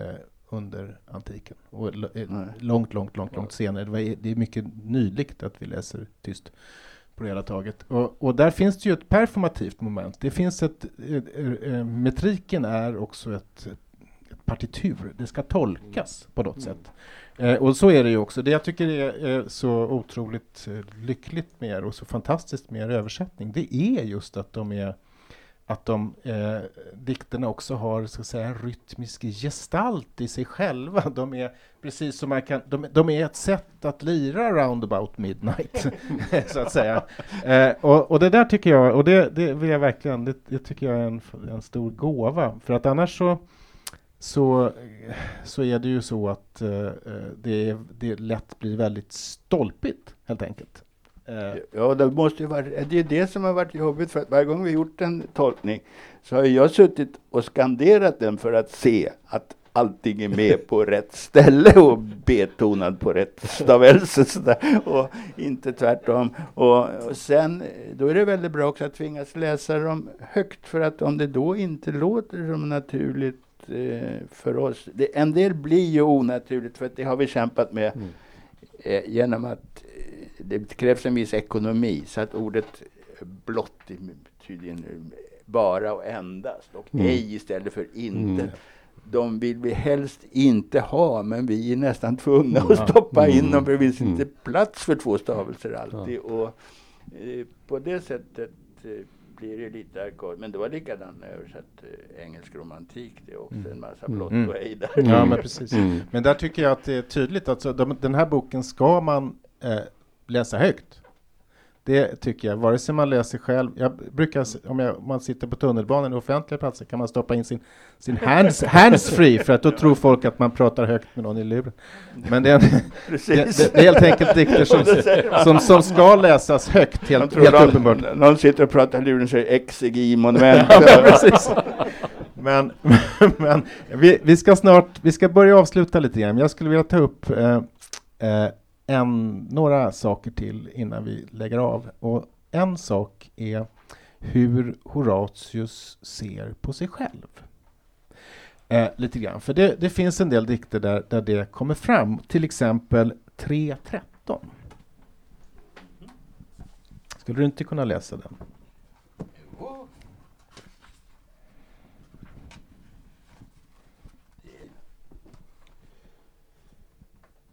under antiken. Och eh, långt, långt, långt, långt senare. Det, var, det är mycket nyligt att vi läser tyst på det hela taget. Och, och, där finns det ju ett performativt moment. Det finns ett, äh, metriken är också ett, partitur. Det ska tolkas på något mm. sätt. Eh, och så är det ju också. Det jag tycker är, är så otroligt eh, lyckligt med er och så fantastiskt med er översättning, det är just att de är att de eh, dikterna också har så att säga, en rytmisk gestalt i sig själva. De är precis som man kan, de, de är ett sätt att lira roundabout midnight, så att säga. Eh, och, och, det där tycker jag, och det, det vill jag verkligen, det, det tycker jag är en, en stor gåva, för att annars så så, så är det ju så att uh, det, det lätt blir väldigt stolpigt, helt enkelt. Uh. Ja, det måste vara, det är det som har varit jobbigt, för att varje gång vi gjort en tolkning så har jag suttit och skanderat den för att se att allting är med på rätt ställe och betonad på rätt stavelse och inte tvärtom. Och, och, sen, då är det väldigt bra också att tvingas läsa dem högt för att om det då inte låter som naturligt eh, för oss. Det, en del blir ju onaturligt för det har vi kämpat med mm. eh, genom att eh, det krävs en viss ekonomi så att ordet blott tydligen bara och endast och mm. ej istället för inte. Mm. De vill vi helst inte ha men vi är nästan tvungna mm. att stoppa in dem för det finns inte mm. plats för två stavelser alltid. Och, eh, på det sättet eh, blir det lite arkad. Men det var likadant när jag översatt eh, engelsk romantik. Det är också mm. en massa blått mm. och ej där. Ja, men precis. Mm. Men där tycker jag att det är tydligt. Alltså, de, den här boken ska man eh, läsa högt. Det tycker jag, vare sig man läser själv. Jag brukar, om, jag, om man sitter på tunnelbanan i offentliga platser kan man stoppa in sin, sin hands, handsfree för att då tror folk att man pratar högt med någon i luren. Men det är, en, det, det, är helt enkelt dikter som, som, som ska läsas högt, helt, helt någon, uppenbart. Någon sitter och pratar i luren och säger exegi-monument. men, men vi, vi, ska snart, vi ska börja avsluta lite grann. Jag skulle vilja ta upp eh, eh, en, några saker till innan vi lägger av. Och en sak är hur Horatius ser på sig själv. Eh, lite grann. För det, det, finns en del dikter där, där det kommer fram. Till exempel 3.13. Skulle du inte kunna läsa den?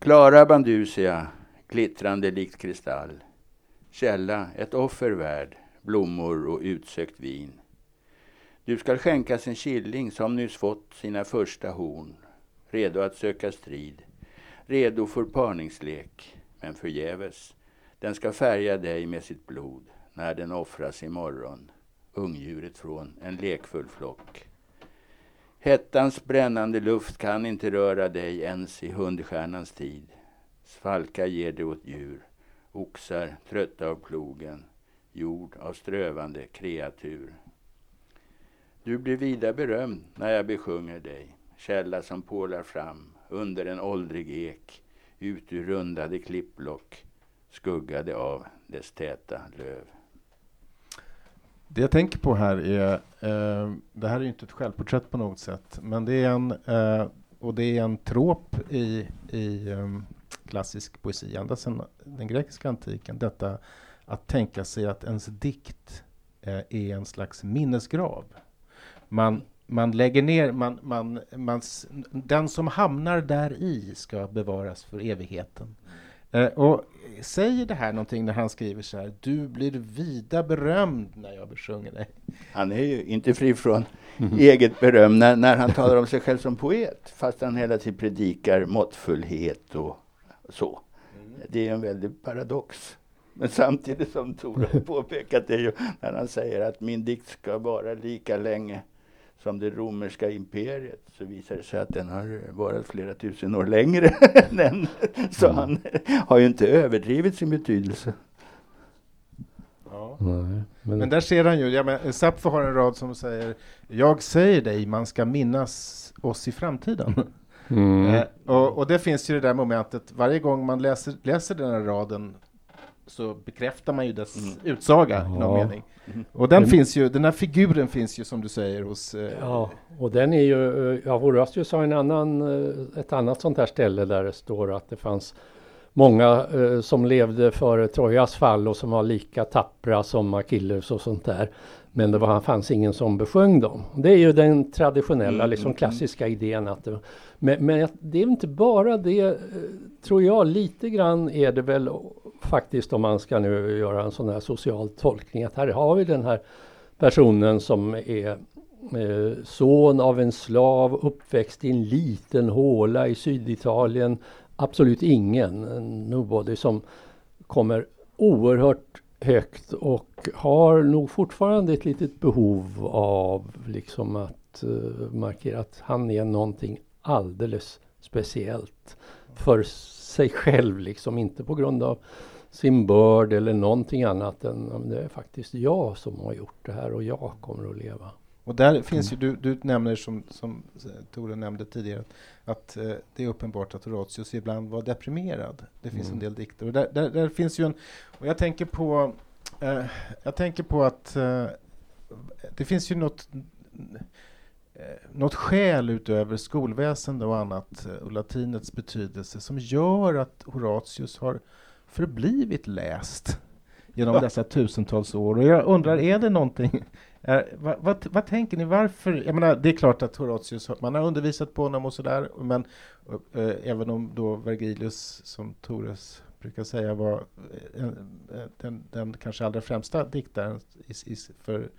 Klara Bandusia, glittrande likt kristall. Källa, ett offer värd, blommor och utsökt vin. Du skall skänkas en killing som nyss fått sina första horn, redo att söka strid, redo för parningslek, men förgäves. Den ska färga dig med sitt blod när den offras imorgon, ungdjuret från en lekfull flock. Hettans brännande luft kan inte röra dig ens i hundstjärnans tid. Svalka ger det åt djur, oxar trötta av plogen, jord av strövande kreatur. Du blir vida berömd när jag besjunger dig, källa som pålar fram under en åldrig ek, ut ur rundade klippblock, skuggade av dess täta löv. Det jag tänker på här är, eh, det här är ju inte ett självporträtt på något sätt, men det är en, eh, och det är en trop i, i um, klassisk poesi, ända sedan den grekiska antiken, detta att tänka sig att ens dikt eh, är en slags minnesgrav. Man, man lägger ner, man, man, man, den som hamnar där i ska bevaras för evigheten. Eh, och säger det här någonting när han skriver så här, du blir vida berömd när jag besjunger dig. Han är ju inte fri från mm. eget beröm när, när han talar om sig själv som poet, fast han hela tiden predikar måttfullhet och så. Mm. Det är en väldig paradox. Men samtidigt som Tor har påpekat det ju när han säger att min dikt ska vara lika länge som det romerska imperiet så visar det sig att den har varit flera tusen år längre än den. Så mm. han har ju inte överdrivit sin betydelse. Ja. Nej, men... men... där ser han ju, ja, men Sapfo har en rad som säger Jag säger dig, man ska minnas oss i framtiden. Mm. Eh, och, och det finns ju det där momentet, varje gång man läser, läser den här raden så bekräftar man ju dess mm. utsaga ja. i någon mening. Mm. Och den, den finns ju, den här figuren finns ju som du säger hos... Eh, ja, och den är ju, eh, ja Horatius har en annan, eh, ett annat sånt här ställe där det står att det fanns många eh, som levde före Trojas fall och som var lika tappra som Achilles och sånt där. Men det var, fanns ingen som besjöng dem. Det är ju den traditionella, mm, liksom mm, klassiska mm. idén. Att det, men, men, det är inte bara det, tror jag, lite grann är det väl faktiskt om man ska nu göra en sån här social tolkning att här har vi den här personen som är eh, son av en slav uppväxt i en liten håla i Syditalien. Absolut ingen, nobody som kommer oerhört högt och har nog fortfarande ett litet behov av liksom att uh, markera att han är någonting alldeles speciellt för sig själv, liksom inte på grund av sin börd eller någonting annat än det är faktiskt jag som har gjort det här och jag kommer att leva. Och där finns ju, du, du nämner som, som Tore nämnde tidigare, att eh, det är uppenbart att Horatius ibland var deprimerad. Det finns mm. en del dikter. Och där, där, där, finns ju en, och jag tänker på, eh, jag tänker på att eh, det finns ju något eh, något skäl utöver skolväsende och annat eh, och latinets betydelse som gör att Horatius har förblivit läst genom dessa tusentals år. Och jag undrar, är det någonting Eh, vad, vad, vad, tänker ni, varför? Jag menar, det är klart att Horatius, man har undervisat på honom och sådär, men eh, eh, även om då Vergilius, som Tores brukar säga, var eh, en, eh, den, den, kanske allra främsta diktaren i, i, för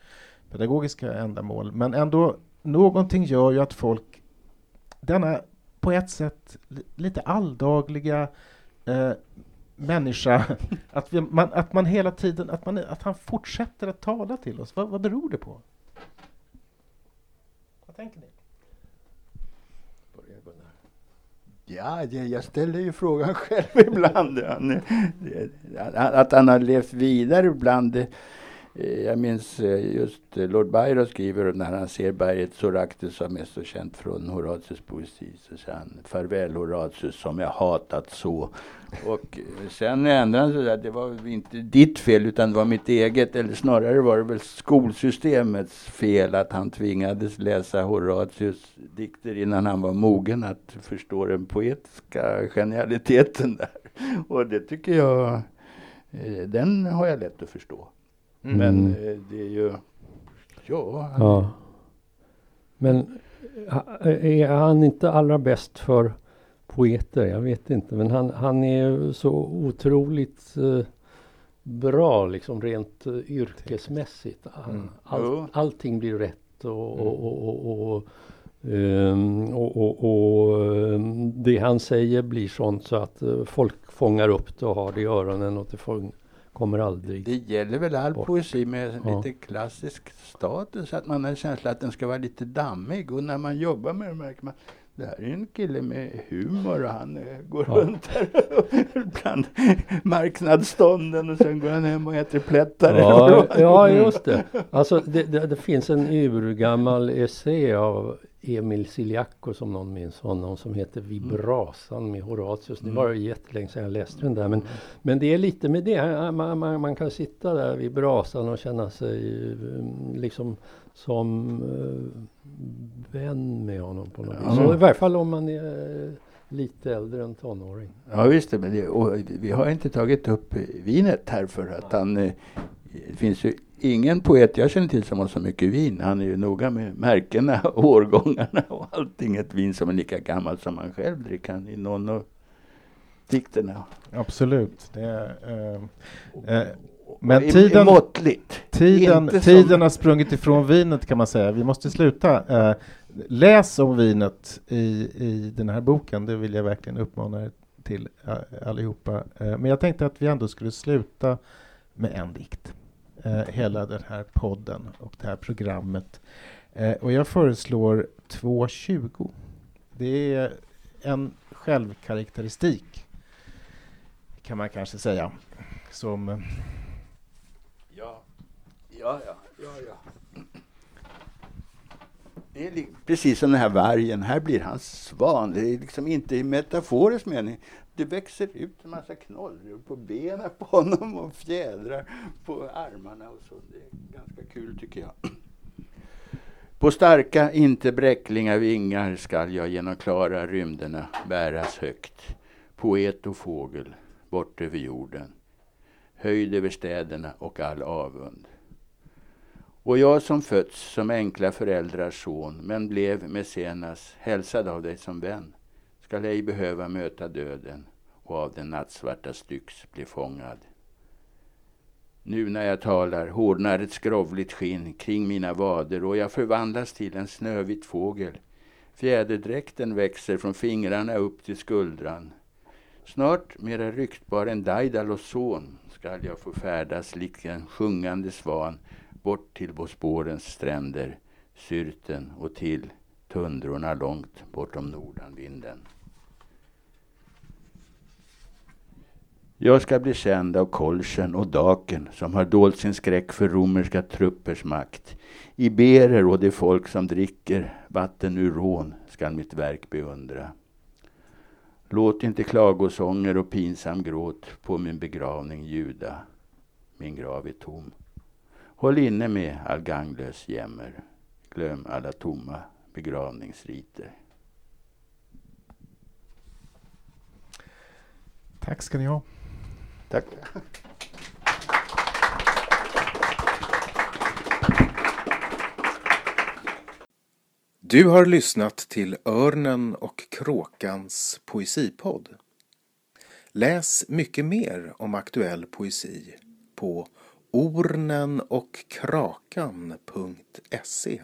pedagogiska ändamål, men ändå, någonting gör ju att folk, denna på ett sätt lite alldagliga eh, människa, att, vi, man, att man hela tiden, att, man, att han fortsätter att tala till oss. Vad, vad beror det på? Vad tänker ni? Ja, jag ställer ju frågan själv ibland. Att han har levt vidare ibland Eh, jag minns eh, just eh, Lord Byron skriver när han ser berget Soractus som är så känt från Horatius poesi. Så säger han farväl Horatius som jag hatat så. Och sen ändrade han sig att det var inte ditt fel utan det var mitt eget. Eller snarare var det väl skolsystemets fel att han tvingades läsa Horatius dikter innan han var mogen att förstå den poetiska genialiteten där. Och det tycker jag, den har jag lätt att förstå. Mm. Men eh, det är ju, ja. ja. Men är han inte allra bäst för poeter? Jag vet inte. Men han, han är så otroligt uh, bra liksom rent yrkesmässigt. Mm. All, allting blir rätt och, mm. och, och, och Um, och, och, och um, det han säger blir sånt så att folk fångar upp det och har det i öronen och det kommer aldrig Det gäller väl all bort. poesi med ja. lite klassisk status, att man har en känsla att den ska vara lite dammig. Och när man jobbar med det märker man det här är en kille med humor och han uh, går ja. runt här bland marknadsstånden och sen går han hem och äter plättar. Ja, ja just det. Alltså det, det, det, finns en urgammal essä av Emil Siliaco som någon minns honom som heter Vibrasan med Horatius. Det var jättelänge sedan jag läste den där men, men det är lite med det. Man, man, man kan sitta där vid brasan och känna sig mm, liksom som uh, vän med honom på något vis. Så I varje fall om man är lite äldre än tonåring. Ja visst, men det, och vi har inte tagit upp vinet här för att han eh, det finns ju ingen poet jag känner till som har så mycket vin. Han är ju noga med märkena, årgångarna och allting. Ett vin som är lika gammalt som han själv dricker i någon av dikterna. Absolut. Det är, eh, eh, men tiden, måttligt. Tiden, tiden har sprungit ifrån vinet kan man säga. Vi måste sluta. Eh, läs om vinet i, i den här boken. Det vill jag verkligen uppmana er till eh, allihopa. Eh, men jag tänkte att vi ändå skulle sluta med en dikt eh, hela den här podden och det här programmet. Och jag föreslår 2.20. Det är en självkaraktäristik kan man kanske säga. Som... Ja, ja, ja. ja, ja. Det är precis som den här vargen. Här blir han svan. Det är liksom inte i metaforisk mening det växer ut en massa knollor på benen på honom och fjädrar på armarna och så. Det är ganska kul tycker jag. På starka, inte bräckliga vingar skall jag genom klara rymderna bäras högt. Poet och fågel, bort över jorden. Höjd över städerna och all avund. Och jag som fötts som enkla föräldrars son, men blev Mecenas hälsad av dig som vän skall ej behöva möta döden och av den nattsvarta styx bli fångad. Nu när jag talar hårdnar ett skrovligt skinn kring mina vader och jag förvandlas till en snövit fågel. Fjäderdräkten växer från fingrarna upp till skuldran. Snart, mera ryktbar än Daidalos son, skall jag få färdas lik en sjungande svan bort till Bosporens stränder, Syrten och till tundrorna långt bortom nordanvinden. Jag ska bli känd av Kolchen och Daken som har dolt sin skräck för romerska truppers makt. Iberer och det folk som dricker vatten ur rån skall mitt verk beundra. Låt inte klagosånger och pinsam gråt på min begravning ljuda. Min grav är tom. Håll inne med all ganglös jämmer. Glöm alla tomma begravningsriter. Tack ska ni ha. Tack. Du har lyssnat till Örnen och kråkans poesipodd. Läs mycket mer om aktuell poesi på ornenochkrakan.se